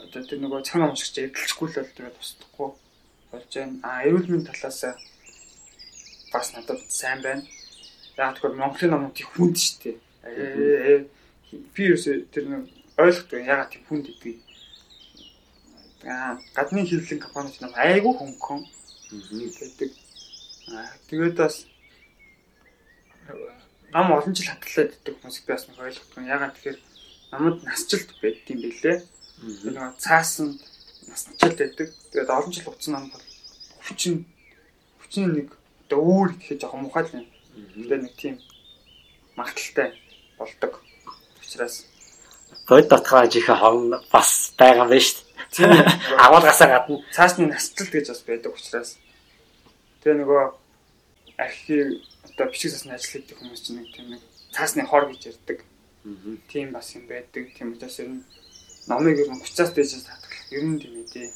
одоо тэр нөгөө цаг ном шиг эдэлчихгүй л бол тэгээд устгахгүй болж байна. Аа эрүүл мэндийн талаас бас надад сайн байна. Яг тэгэхээр Монголын номууд их хүнд шүү дээ. Ээ би ерөөсөө тэр нэг ойлгохгүй ягаад тийм хүнд гэдгийг. Гадны хэвлэлийн компаниуд нам айгүй хөнгөн. Аа тэгээд бас нам олон жил хатгалаад идэх хүмүүс би бас нэг ойлгохгүй. Ягаад тэгэхээр намд насжилт байд юм бэлээ. Нэг цаасан насжилт байдаг. Тэгээд олон жил утсан нам бол хүчин хүчин нэг одоо өөр гэхэд жоохон мухай л юм. Тэгээд нэг тийм магталтай болдог. Учираас бод дотгоо жихэ хон бас байгаа юм шүү дээ. Агуулгасаа гадна цаасны насжилт гэж бас байдаг учраас тэгээ нөгөө архив одоо бичиг засны ажил хийдэг хүмүүс чинь нэг тийм нэг цаасны хор гэж ярьдаг. Тийм бас юм байдаг. Тийм учраас ер нь номыг ер нь 30-аас дээшээс татгалах ер нь тийм ээ.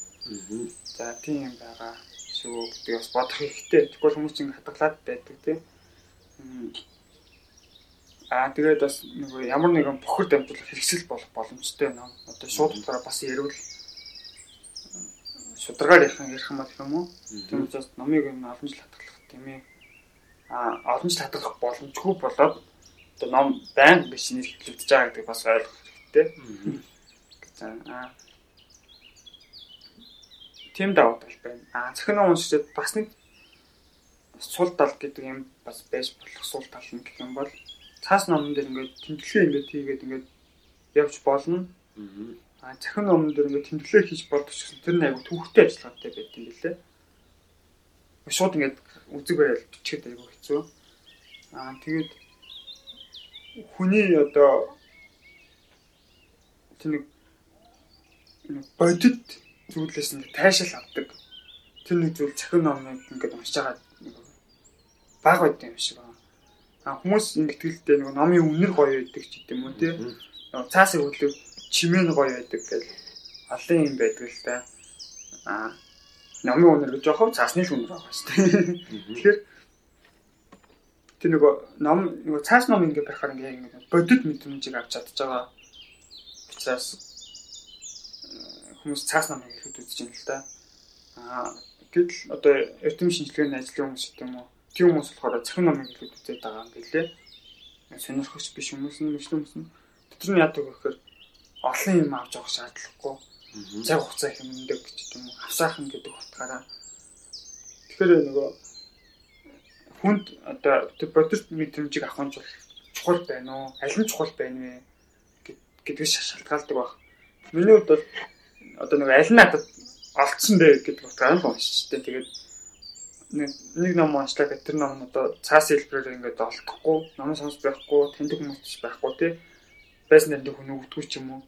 За тийм юм байгаа шүү гэдэг бас бодох хэрэгтэй. Тэгвэл хүмүүс чинь хатгалаад байдаг тийм. Аа тэгээд бас нэг ямар нэгэн бохор дамжуулах хэрэгсэл болох боломжтой ном. Одоо шууд утгаараа бас ярил шударгаар ярих юм бол юм уу? Тийм учраас номыг юм олон жил хатгалах тийм ээ. Аа олон жил хатгалах боломжгүй болоод одоо ном байн биш нэр хэвлэгдэж байгаа гэдэг бас ойлгох хэрэгтэй. Аа тийм давуу тал байна. Аа ном уншиж бас нэг сул тал гэдэг юм бас байж болох сул тал нь гэх юм бол цаас номон дээр ингээд тэмдэглээ ингээд хийгээд ингээд явж болно. Аа захин номон дээр ингээд тэмдэглээ хийж болчихсон тэр нь айгу түүхтэй ажиллагаатай байт юм билээ. Шууд ингээд үзэг байрал бичгээд айгу хэцүү. Аа тэгээд хүний одоо тэр нэг бодит зүйлээс нь тайшаал авдаг. Тэр нэг зүйл захин номыг ингээд уншиж байгаа баг байт юм шиг байна. А хүмүүс ингэтгэлтэй нэг номын үнэр гоё байдаг ч гэдэм үү тий. Цаасыг хөдлөв чимээ нь гоё байдаг гэл олон юм байдаг л та. А номын үнэр гэж яхав цаасны л үнэр байгаа шүү дээ. Тэгэхээр тэр нөгөө ном нөгөө цаас ном ингэ байхаар ингэ бодит мэдрэмжийг авч чадж байгаа. Учраас хүмүүс цаас номыг ихэд үзэж байна л да. Аа гэтэл одоо эрдэм шинжилгээний ажлын хүмүүс гэдэг юм уу? Тийм хүмүүс болохоор захин номыг ихэд үзээд байгаа юм билээ. Сонирхогч биш хүмүүс нь хүмүүс нь тэр нь яадаг вэ гэхээр олон юм авч явах шаардлагагүй. Цаг хугацаа хэмндэг гэж юм уу? Авсаахан гэдэг утгаараа. Тэгэхээр нөгөө хүнд одоо бодит мэдрэмжийг авах нь чухал байна уу? Аль нь чухал байна вэ гэдгээс шалтгаалдаг баг. Миний хувьд бол одоо нэг аль надад олцсон бэ гэдэг утгаар нь уншчихтэй. Тэгээд нэг ном уншлаа гэх тэр ном одоо цаас хэлбэрээр ингээд олдохгүй, ном сонс байхгүй, таньдаг хүмүүс байхгүй тий. Байсан дээр хүн өгдөггүй ч юм уу.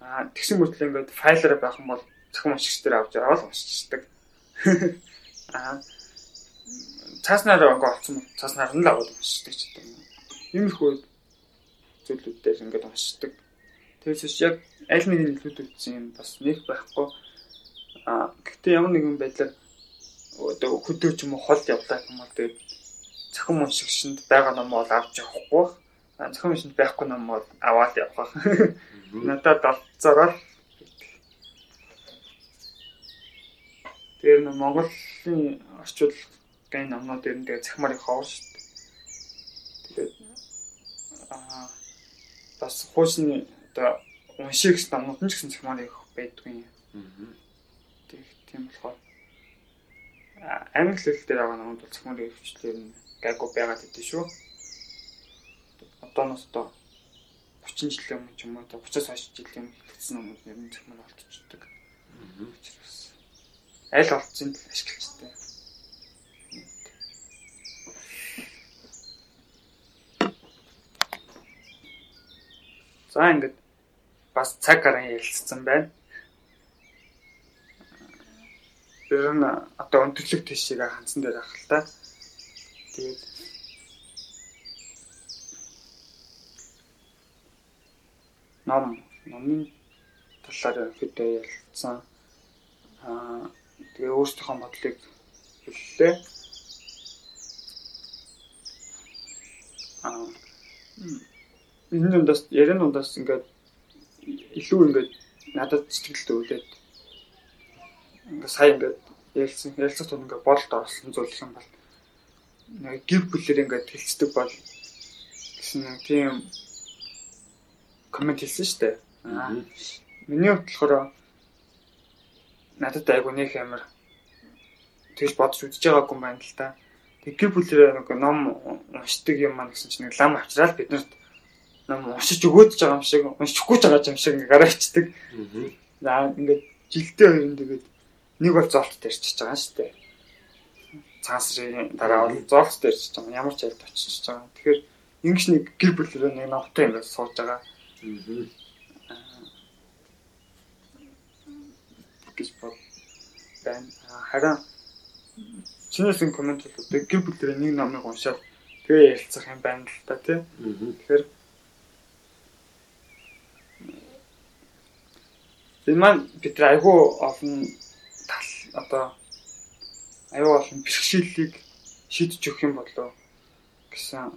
Аа тэгсэн мөртлөө ингээд файлаар байх юм бол захин уншигч дээр авч аваад уншчихдаг. Аа цааснаар ингээд олцсон цааснаар нь л аваад уншдаг ч гэдэг юм. Иймэрхүү зүйлүүдээр ингээд уншдаг. Тэгээс яг аль нэг нь илүүд үлдсэн юм бас нэг байхгүй. А гэхдээ ямар нэгэн байдлаар одоо хөдөө ч юм уу хол явлаа юм бол тэгээд цахим уншигчэнд байгаа ном бол авч явахгүй. А цахим уншигчэнд байхгүй ном бол аваад явах. Надад олцороо Тэр нэг Монголын орчуулгын номнууд ер нь тэгээ захимаар их ховор шүү дээ. Тэгээд аа бас хуучны одоо уншигч номнууд нь ч гэсэн цахимаар их байдгүй юм. Тийм болохоор англи хэл дээр байгаа номууд бол цахимаар хөвчлэр нь гайгүй байгаад идэв шүү. Одооноос одоо 30 жилийн өмнө ч юм уу 30-аас хойш жилийн өмнө хэлсэн номууд ер нь цахимаар болчихдог. Учираас аль олцсон ашиглажтэй. За ингээд бас цаг гарan ярилцсан байна. Тэр нь одоо өндөрлөг тийшээ хандсан дээр ах л та. Тэгээд ном номын талаар хэд ярилцсан. Аа тэгээ өөрсдийнхөө бодлыг хэллээ. Аа энэ дундаас ярин дундаас ингээд илүү ингээд надад сэтгэлд өвлээд ингээд сайн ингээд ярилцсан ярилцах тун ингээд болд орсон зүйл юм бол гэр бүлээр ингээд хэлцдэг бол гэсэн тийм коммент хэлсэн шүү дээ. Аа. Миний хувьд болохоор надад айгу нэг амар тэгж бодож үзэж байгаагүй юм байна л та. Тэг гэр бүлэрээ нэг ном уншдаг юм маань гэсэн чинь нэг лам авчраад биднэрт ном уншиж өгөөд байгаа юм шиг уншихгүй байгаа юм шиг ингээ гараачдаг. За ингээд жилдээ хоёр нь тэгээд нэг бол золт тарьчихж байгаа шүү дээ. Цаасрын дараа бол золт тарьчихж байгаа. Ямар ч айлт очиж байгаа. Тэгэхээр ингэж нэг гэр бүлэрээ нэг номтой ингээд сууж байгаа. Гэж бод байна. Харин чинээс энэ коммент бол одоо гэр бүлэрээ нэг номыг уншаад тэгээ ярилцах юм байна л та тий. Тэгэхээр энэ маань бид айгүй олон тал одоо айгүй олон бэрхшээлийг шийдэж өгөх юм болоо гэсэн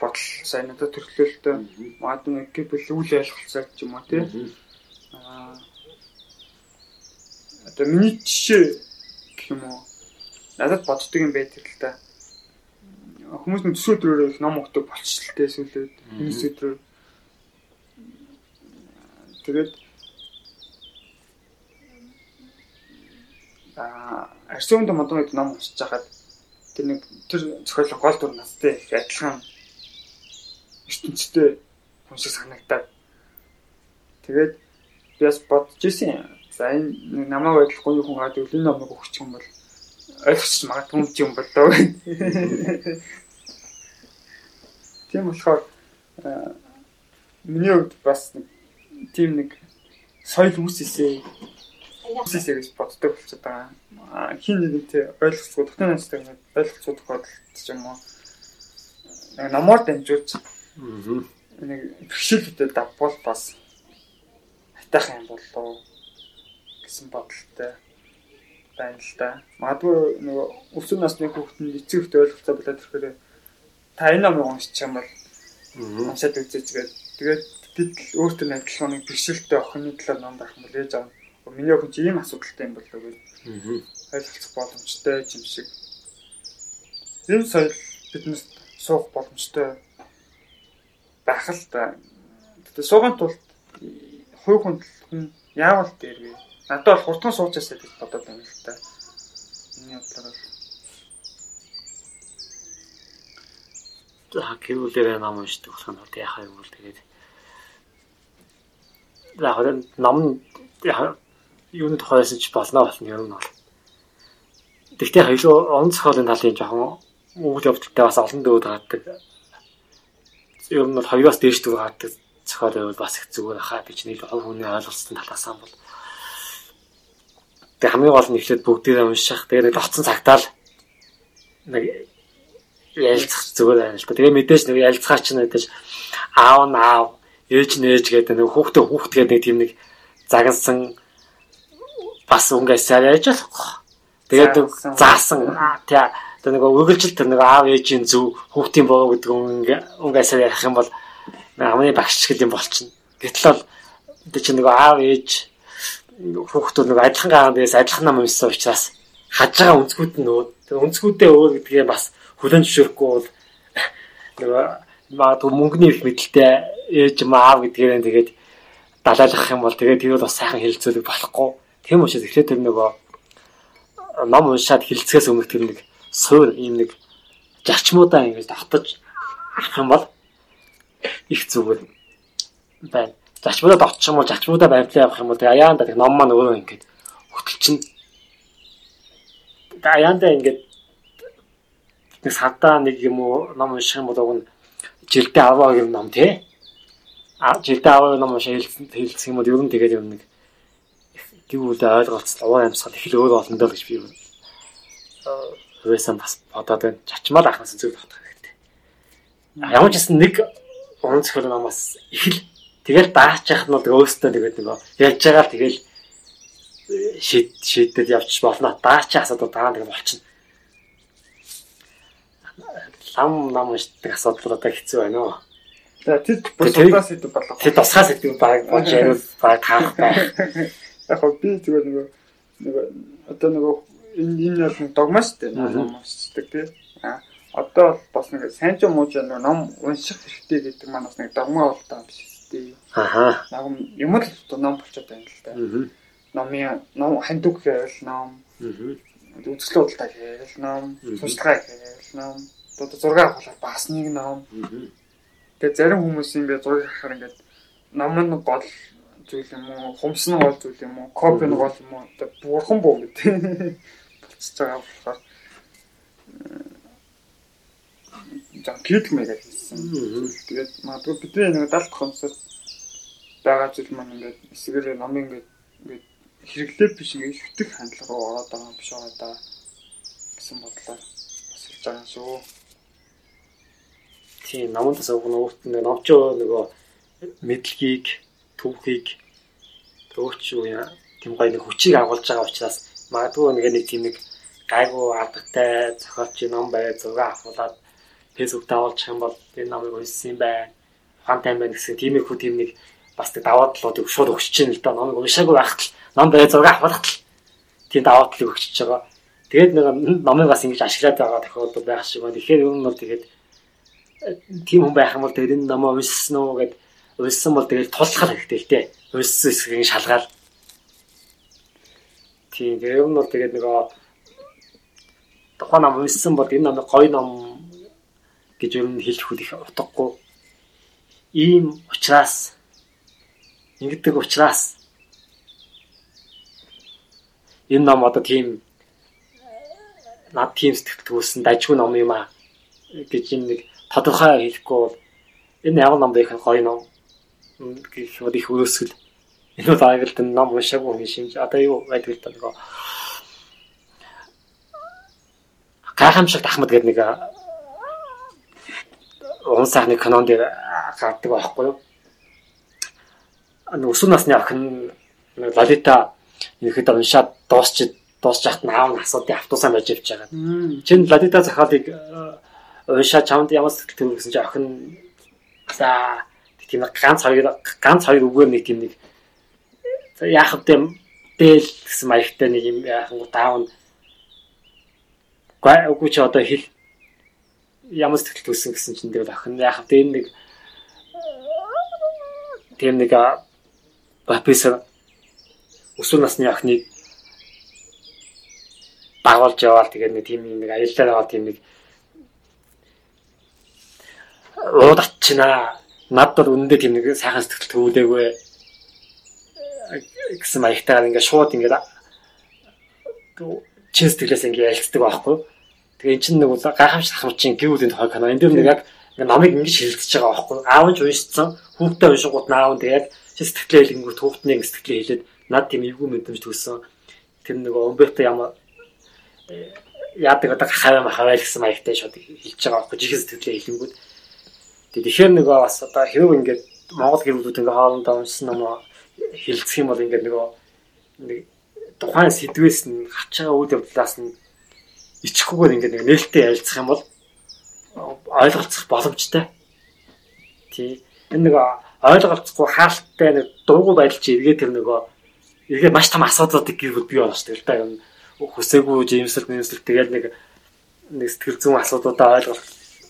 бодол сайн надад төрлөөлтөө магадгүй гэр бүл үйл ойлголцоо ч юм уу тий. Аа. Одоо миний жишээ гэх юм уу? Надад боддөг юм байдаг л да. Хүмүүс төсөө өдрөөр их ном өгдөг болчихлоо сүүлээд энэ өдрөөр тэгээд а арсуунд модон ном уншиж хахад тэр нэг тэр зохиолын гол дүр настай их адилхан ертөнцтэй хүн шиг санагдаад тэгээд би бас бодож ирсэн За энэ намайг ойлгохгүй хүн гад өвлийн номыг өгчих юм бол ойлгочих магадгүй юм бол доо. Тийм болохоор миний хувьд бас тийм нэг соёл үүсээсээ үүсээсээ гэж боддог болчиход байгаа. Хин нэгэнтэй ойлгоцгоо дотны настай ойлгоцгоо тохиолдолд ч юм уу нэг номоор дамжуулж нэг бэрхшээлүүдэд давбал бас хайтах юм болоо гэсэн бодолтой байна л да. Магадгүй нөгөө өсвөр насны хүүхэд нь эцэг ихтэй ойлголцоо болоод ирэхээр та энэ номыг уншчих юм бол уншаад үзээч гээд. Тэгээд бид өөртөө адилхан нэг бэрхшээлтэй охины талаар ном байх юм бол ээж аав миний охин чи ийм асуудалтай юм болоо гэж ойлголцох боломжтой юм шиг. Энэ соёл биднээс суух боломжтой байх л да. Тэгээд сууган тулд хувь хүн яавал дээр вэ? Надад бол хурдан суучаасаа гэж бодоод байна л та. Миний бодлоор бол За гэвүүлээ ном уншдаг болох нь бол яхаа юм бол тэгээд за хорон ном юуны тухайсан ч болно болно юм бол. Тэгтээ хоёул онцгойлын талын жоохон үйл явдалтай бас олон дөөд гаддаг. Ер нь бол хоёроос дээш дүү гаддаг зохиол байвал бас их зүгээр хаа гэж нэг хүний ойлголцсон талаас нь бол Тэг хамгийн гол нь ихлээд бүгдээ унших. Тэгээ нэг лоцсон цагтаал нэг ялцах зүгээр байна л та. Тэгээ мэдээж нэг ялцгаа ч нэгдэж аав наав ээж нээж гэдэг нэг хүүхдээ хүүхд гэдэг нэг тийм нэг загнасан бас өнгөсээр яаж болохгүй. Тэгээд заасан тий тэр нэг өгөлжил тэр нэг аав ээжийн зөв хүүхдийн боо гэдэг өнгөсээр ярих юм бол хамгийн багш гэл юм болчихно. Гэтэл бол тэр чинь нэг аав ээж хүүхдүүд нэг адилхан гаагаас адилхан нам уншсан учраас хаж байгаа өнцгүүд нь нөө өнцгүүдээ өөр гэдгээ бас хүлэн зөвшөөрөхгүй бол нөгөө магадгүй мөнгөний их мэдлэлтэй ээж маав гэдгээр нь тэгээд далайлах юм бол тэгээд тэр бас сайхан хэлцүүлэг болохгүй. Тийм учраас эхлээд тэр нөгөө ном уншаад хэлцгээс өмнөх тэр нэг суур ийм нэг зарчмуудаа ингэж давтаж авах юм бол их зүгээр байна. Зачмуудад очих юм бол зачмуудаа баримтлаа явах юм бол тэгээ аяанда тэг ном маань өөрөө ингээд хөтөлчин. Аяанда ингээд нэг садаа нэг юм уу ном унших юм бол уг нь жилдээ 10 юм ном тий. А жилдээ 10 ном унших хэлсэн юм бол ер нь ер нь нэг гэвэл ойлголцол уур амьсгал их л өөр болно даа гэж би юусэн бас бодоод байна. Чачмал ахнаас зөв татах хэрэгтэй. Ямар ч гэсэн нэг онцгой намаас их л Тэгэл дааж яхад нь бол өөрөөсөө тэгээд нөгөө ярьж байгаа тэгэл шийд шийдэд явчих болно. Даачи асуудал даа нэг болчихно. Лам нам шийдэх асуудал одоо хэцүү байна уу? Тэд бас удаас идэв болоо. Тэд тусгай сэдв баг болж ярил баг таах байх. Яг би зүгээр нөгөө нөгөө одоо нөгөө энэ бол догма шүү дээ. Ном уншдаг тий. А одоо бас нэг сайн ч муу ч нэг ном унших хэрэгтэй гэдэг маань бас нэг догма бол таа биш тий. Аха. Нам юм л ном болчиход байна л да. Номын ном хандуг гэвэл ном. Үзэсгэлэн худалдаа гэвэл ном. Тусгай гэвэл ном. Одоо зураг авахлаар бас нэг ном. Тэгээ зарим хүмүүс юм бэ зураг харахаар ингээд ном нь гол зүйл юм уу, хумс нь гол зүйл юм уу, копи нь гол юм уу, бурхан боо гэдэг болчихж байгаа болохоор жан кидмэгээ хийсэн. Тэгээд магадгүй бидний нэг далд хомсол байгаа зүйл маань ингээд эсрэгээр номын ингээд ингээд хэрэглээ биш ингээд шүтэх хандлага руу ороод байгаа юм биш байгаа да гэсэн бодлоор бас хэлж байгаа юм шүү. Тийм намуудаас уг нөгөөт нэг номчоо нөгөө мэдлэгийг түүхийг төвч юу яа тийм гоё нэг хүчийг агуулж байгаа учраас магадгүй нэг нэг тийм нэг гайгүй алдартай зохиолч ном бай зураг авахулаад фэйсбુક даавалчих юм бол энэ номыг уншсан юм байна. Ухаантай юм байна гэсэн тийм их хүү тийм нэг бас тэг даваа талуудыг шууд өгч чинь л да номыг уншаагүй байхад л ном бай зураг авахад л тийм даваа талыг өгчөж байгаа. Тэгээд нэг номыг бас ингэж ашиглаад байгаа тохиолдол байх шиг байна. Тэгэхээр ер нь бол тэгээд тийм хүн байх юм бол тэгээд энэ номоо уншсан уу гэд уншсан бол тэгээд тулах хэрэгтэй л дээ. Уншсан хэсгийг шалгаал. Тийм ер нь бол тэгээд нөгөө тухайн ном уншсан бол энэ ном гоё ном гэж ер нь хэлэх үл их утгагүй. Ийм учраас ингэдэг учраас энэ ном одоо тийм над тийм сэтгэл төрүүлсэн дажгүй ном юм а гэж юм нэг тодорхой хэлэхгүй бол энэ яг ном байх гоё ном гэх их өрөөсгөл энэ бол аягалт ном уншаагүй хүн шимж одоо юу байдаг л та нөгөө гайхамшигт Ахмад гэдэг нэг уун сайхны канон дээр гардаг байхгүй юу? Өсвөр насны охин Лалита ерөөхдөө уншаад дуусч дуусч яхад нь аав нь асуудыг автобусаа байж явж байгаа. Чин Лалита захаалыг уншаад чамд ямар сэтгэл төрүүлсэн чи охин за тийм ганц хоёр ганц хоёр үгээр нэг тийм нэг яах вэ дээл гэсэн маягтай нэг юм яахан даав нь үгүй чи одоо хэл ямар сэтгэл төрсэн гэсэн чинь тэгэл охин яах вэ? Энэ нэг тийм нэг профессор өсвөр насны охиныг дагуулж яваал тэгээд нэг тийм нэг аяллаар аваад тийм нэг уудачна над бол үнэндээ тийм нэг сайхан сэтгэл төвлөөгүй гэсэн маягтайгаар ингээд шууд ингээд чин сэтгэлээс ингээд ялцдаг байхгүй. Тэгээ эн чинь нэг удаа гайхамшиг ахмчин гівлийн тохиол канаа. Энд дээр нэг яг намайг ингэж шилжиж байгаа байхгүй. Аав нь уншсан, хүүхдээ уншингууд наав нь тэгээд сэтгэлээ хэлэнгүүт хүүхдний сэтгэлээ хэлээд над тийм эвгүй мэдрэмж төрсөн. Тэр нөгөө өмбөтө ямар э, яадаг одоо хаваа махаваа гэсэн маягтай шууд хэлж байгаа байхгүй. Жихэн сэтгэлээ хэлэнгүүт. Тэгэхээр нөгөө бас одоо хэв ингээд Монгол гэрүүлүүд ингээ хоорондоо уншсан ном хэлцэх юм бол ингээд нөгөө нэг тухайн сэдвээс нь гарч байгаа үйл явдлаас нь ичхгүйгээр ингээд нэг нээлттэй ярилцах юм бол ойлголцох боломжтой. Тий. Энэ нэг ойлголцохгүй хаалттай нэг дуугүй байдал чи эргээ тэр нөгөө эргээ маш том асуудлуудыг гэрэл бий болж тэгэл та юм хүсээгүй жимсэл нэмсэл тэгээд нэг нэг сэтгэл зүйн асуудлуудаа ойлголт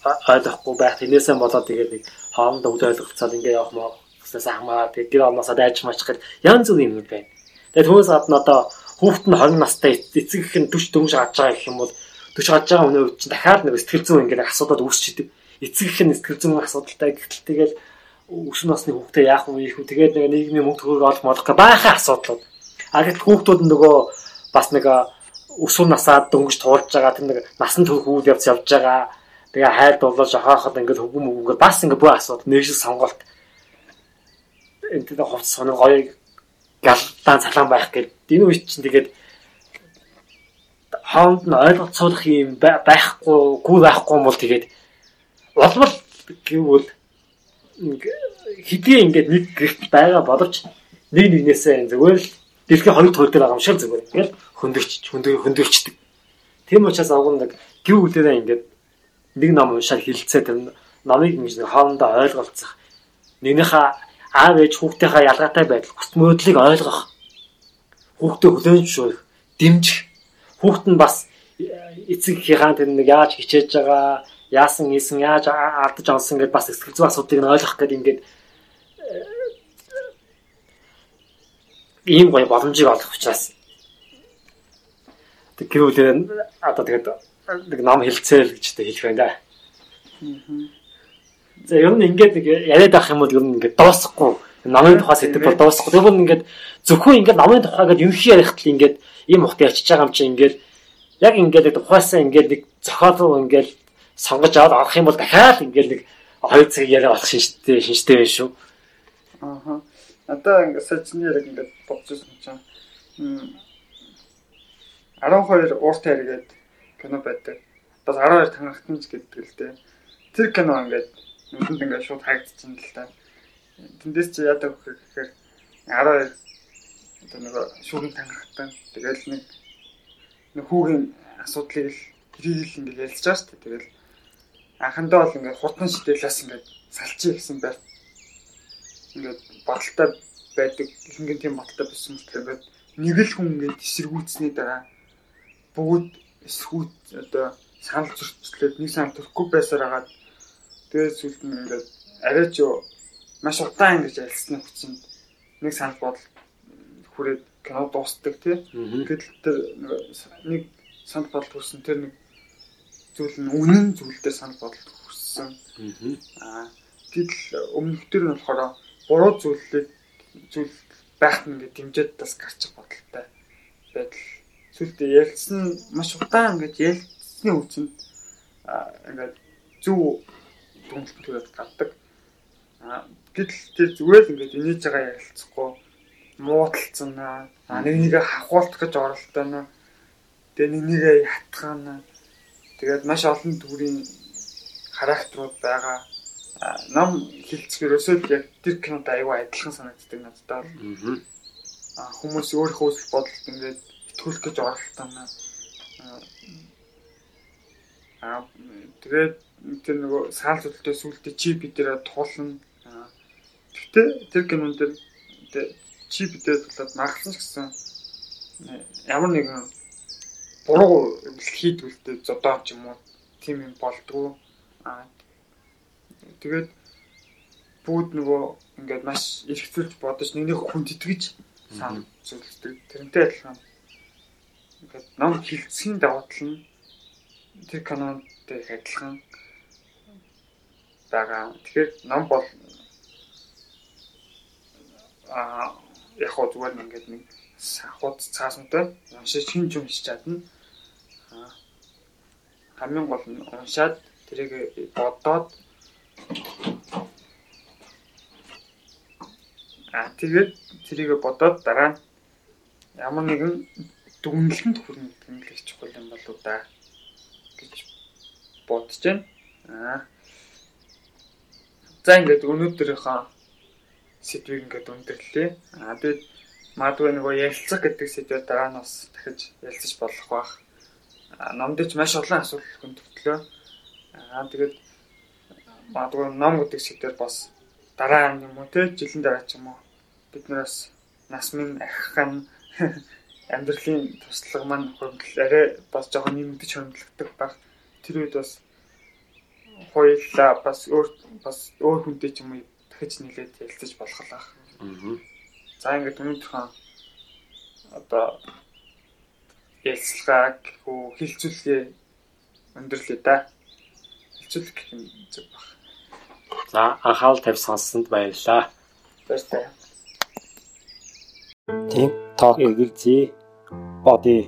ойлгохгүй байх. Тэрнээсээ болоод тэгээд нэг хоорондоо үл ойлголцоод ингээ явах маа гэснээс хамаа тэгээд гэр орноосоо дайж маачих гээд янз бүрийн юм байна. Тэгээд түүнээс гадна одоо хүүхэд нь 20 настай эцэг их нь 40 дөнгөж гаж байгаа гэх юм бол 40 гаж байгаа хүний үед чинь дахиад нэг сэтгэл зүйн ингээд асуудал үүсчихдээ эцэг их нь сэтгэл зүйн асуудалтай гэтэл тэгэл өсвөр насны хүүхдээ яах вэ их үү тэгээд нэг нийгмийн мөнгө төгрөг олох молох гэх баахан асуудлууд. А гэтэл хүүхдүүд нөгөө бас нэг өсвөр насаад дөнгөж туулж байгаа тэр нэг насан турш үйл явц явж байгаа. Тэгээ хайлт болоод шахаахад ингээд хөвгөн мөнгөөр бас ингээд бүх асуудал нэг шиг сонголт энэ тэр хувц сонир гоё галдаан цалан байх гээд энэ үе чинь тэгээд хоомд нь ойлголцоолох юм байхгүй гүү байхгүй юм бол тэгээд болбол гэвэл хэдий ингээд нэг гэрт байгаа боловч нэг нэгнээсээ зүгээр л дэлхийн хоёр дахь дээр байгаа юм шиг зүгээр. Ингээл хөндөрч хөндөрчдөг. Тийм учраас агуун нэг гів үлээрээ ингээд нэг ном уншаад хилцээ тэр номыг ингэж хоорондоо ойлголцох. Нэгнийхээ аав ээж хүүхдийнхээ ялгаатай байдал, хүсэл мөрөдлийг ойлгох. Хүүхдээ хүлээн зөвшөөрөх, дэмжих. Хүүхд нь бас эцэг хихаан тэр нэг яаж хичээж байгаа, яасан ийсэн, яаж алдаж онсон гэдээ бас эсгэл зүй асуудыг нь ойлгох гэдэг ингээд ийм гоё боломжийг олох учраас тэг гэрүүлээ одоо тэгээд нэг ном хэлцээл гэж хэлэх байна да. За ер нь ингээд нэг яриад авах юм бол ер нь ингээд дуусахгүй намын тухай сэдв бол дуусахгүй. Тэр бол ингээд зөвхөн ингээд намын тухай гэдэг ерөнхий ярих тал ингээд ийм ухт ячиж байгаа юм чи ингээд яг ингээд тухайсаа ингээд нэг зохиол ингээд сонгож аваад авах юм бол дахиад ингээд нэг хоёр цаг яриа болох шинжтэй шинжтэй байх шүү. Аа. Надаа ингээд сая яг ингээд байсан чинь 12 ууртай хэрэгэд кино байдаг. Бас 12 танхтанч гэдэг л дээ. Тэр кино ингээд нүдэнд ингээд шууд харагдчихсан л та. Тэндээс чи яадаг вэ гэхээр 12 одоо нэг шүүгэн танхтан тэгэл нэг нэг хүүгийн асуудлыг л тэрийг л ингээд ялцж байгаа шүү дээ. Тэгэл анхандаа бол ингээд хурдан шидэлээс ингээд салчих гэсэн байр. Ингээд баталтай байдаг ихэнх тийм баталтай байсан мэт ингээд нэг л хүн ингээд эсэргүүцсэний дараа бүгд эсхүүт одоо санал зөрчлөөд нэг санал төрөхгүй байсаар хагаад тэгээд сүлд нь ингээд арай ч маш удаан ингэж ялцсны хүчинд нэг санал бодол хүрээд кино дуустдаг тий. Гэтэл тэр нэг санал бодол хүрсэн тэр нэг зүйл нь үнэн зүйлдээ санал бодол хүрсэн. Аа гэтэл өмнөх төр нь болохоор буруу зүйлийг зүйл байхад ингээд дэмжиж бас гарчих бодолтой байдал сүлд ялцсан маш удаан ингэж ялцсны үчинд ингээд зөв төрөд гаддаг. А гэтэл тэр зүгээр л ингээд инээж байгаа ярилцахгүй муудалцсан аа. Нэг нэгэ хахуулах гэж оролдоно. Тэгээ нэг нэгэ ятгана. Тэгээд маш олон төрлийн характерууд байгаа. Ном хилцгэрөөсөө яг тэр кинод аюу адилхан санагддаг надад бол. Аа хүмүүс өөрийнхөө үсэл бодолд ингээд итгүүлэх гэж оролдоно. Аа тэгээд тэр нөгөө саал зүтэлтэй сүултээ чи бидэрэ туулна. Гэтэ тэр кинон дээр чи бидээ тулаад магласан ч гэсэн ямар нэгэн буруу хийдвэлтэй зодоо ч юм уу тийм юм болдгоо. Аа тэгээд бүгд нөгөө ингээд маш эргэцүүлж бодож нэг нэг хүн тэтгэж сан зүйлдэг. Тэрнтэй адилхан ингээд ном хилцхийн давуу тал нь тэр канонтэй адилхан байгаа. Тэгэхээр ном бол а яг хоо зүгээр нь ингээд нэг сахууд цаасантай уншиж хинж уншиж чадна. хамгийн гол нь уншаад тэрийг бодоод а тэгээд тэрийг бодоод дараа нь ямар нэгэн дүнлэхэнд хүрнэ гэмлэх чухал юм болоо да гэж бодож байна. Аа. За ингээд өнөөдрийнхөө сэдвийг ингээд өндөрлөө. Аа тэгээд магадгүй нөгөө ярилцах гэдэг сэдвээр дараа нь бас дахиж ярилцаж болох бах. Аа номдч маш олон асуудал хөндөглөө. Аа тэгээд магадгүй ном гэдэг сэдвээр бас дараа юм уу те жилийн дараа ч юм уу бид нараас нас минь аххан амьдралын туслага маань хөрөнгөл арай бас жоохон нэмэгдэж хөрөнгөлөгдөх баг. Тэр үед бас хоёулаа бас өөр бас өөр хүнтэй ч юм уу дахиж нийлээд ярилцаж болох л ах. Аа. За ингээд өнөөдрхөн одоо ярилцлагааг хөө хилцүүлгээ өндөрлөө да. Хилцүүлэх гэх юм зүг баг. За анхаал тавь сонссонд баярлалаа. Баярлалаа. Тийм тоо эргэлзээ ਅਤੇ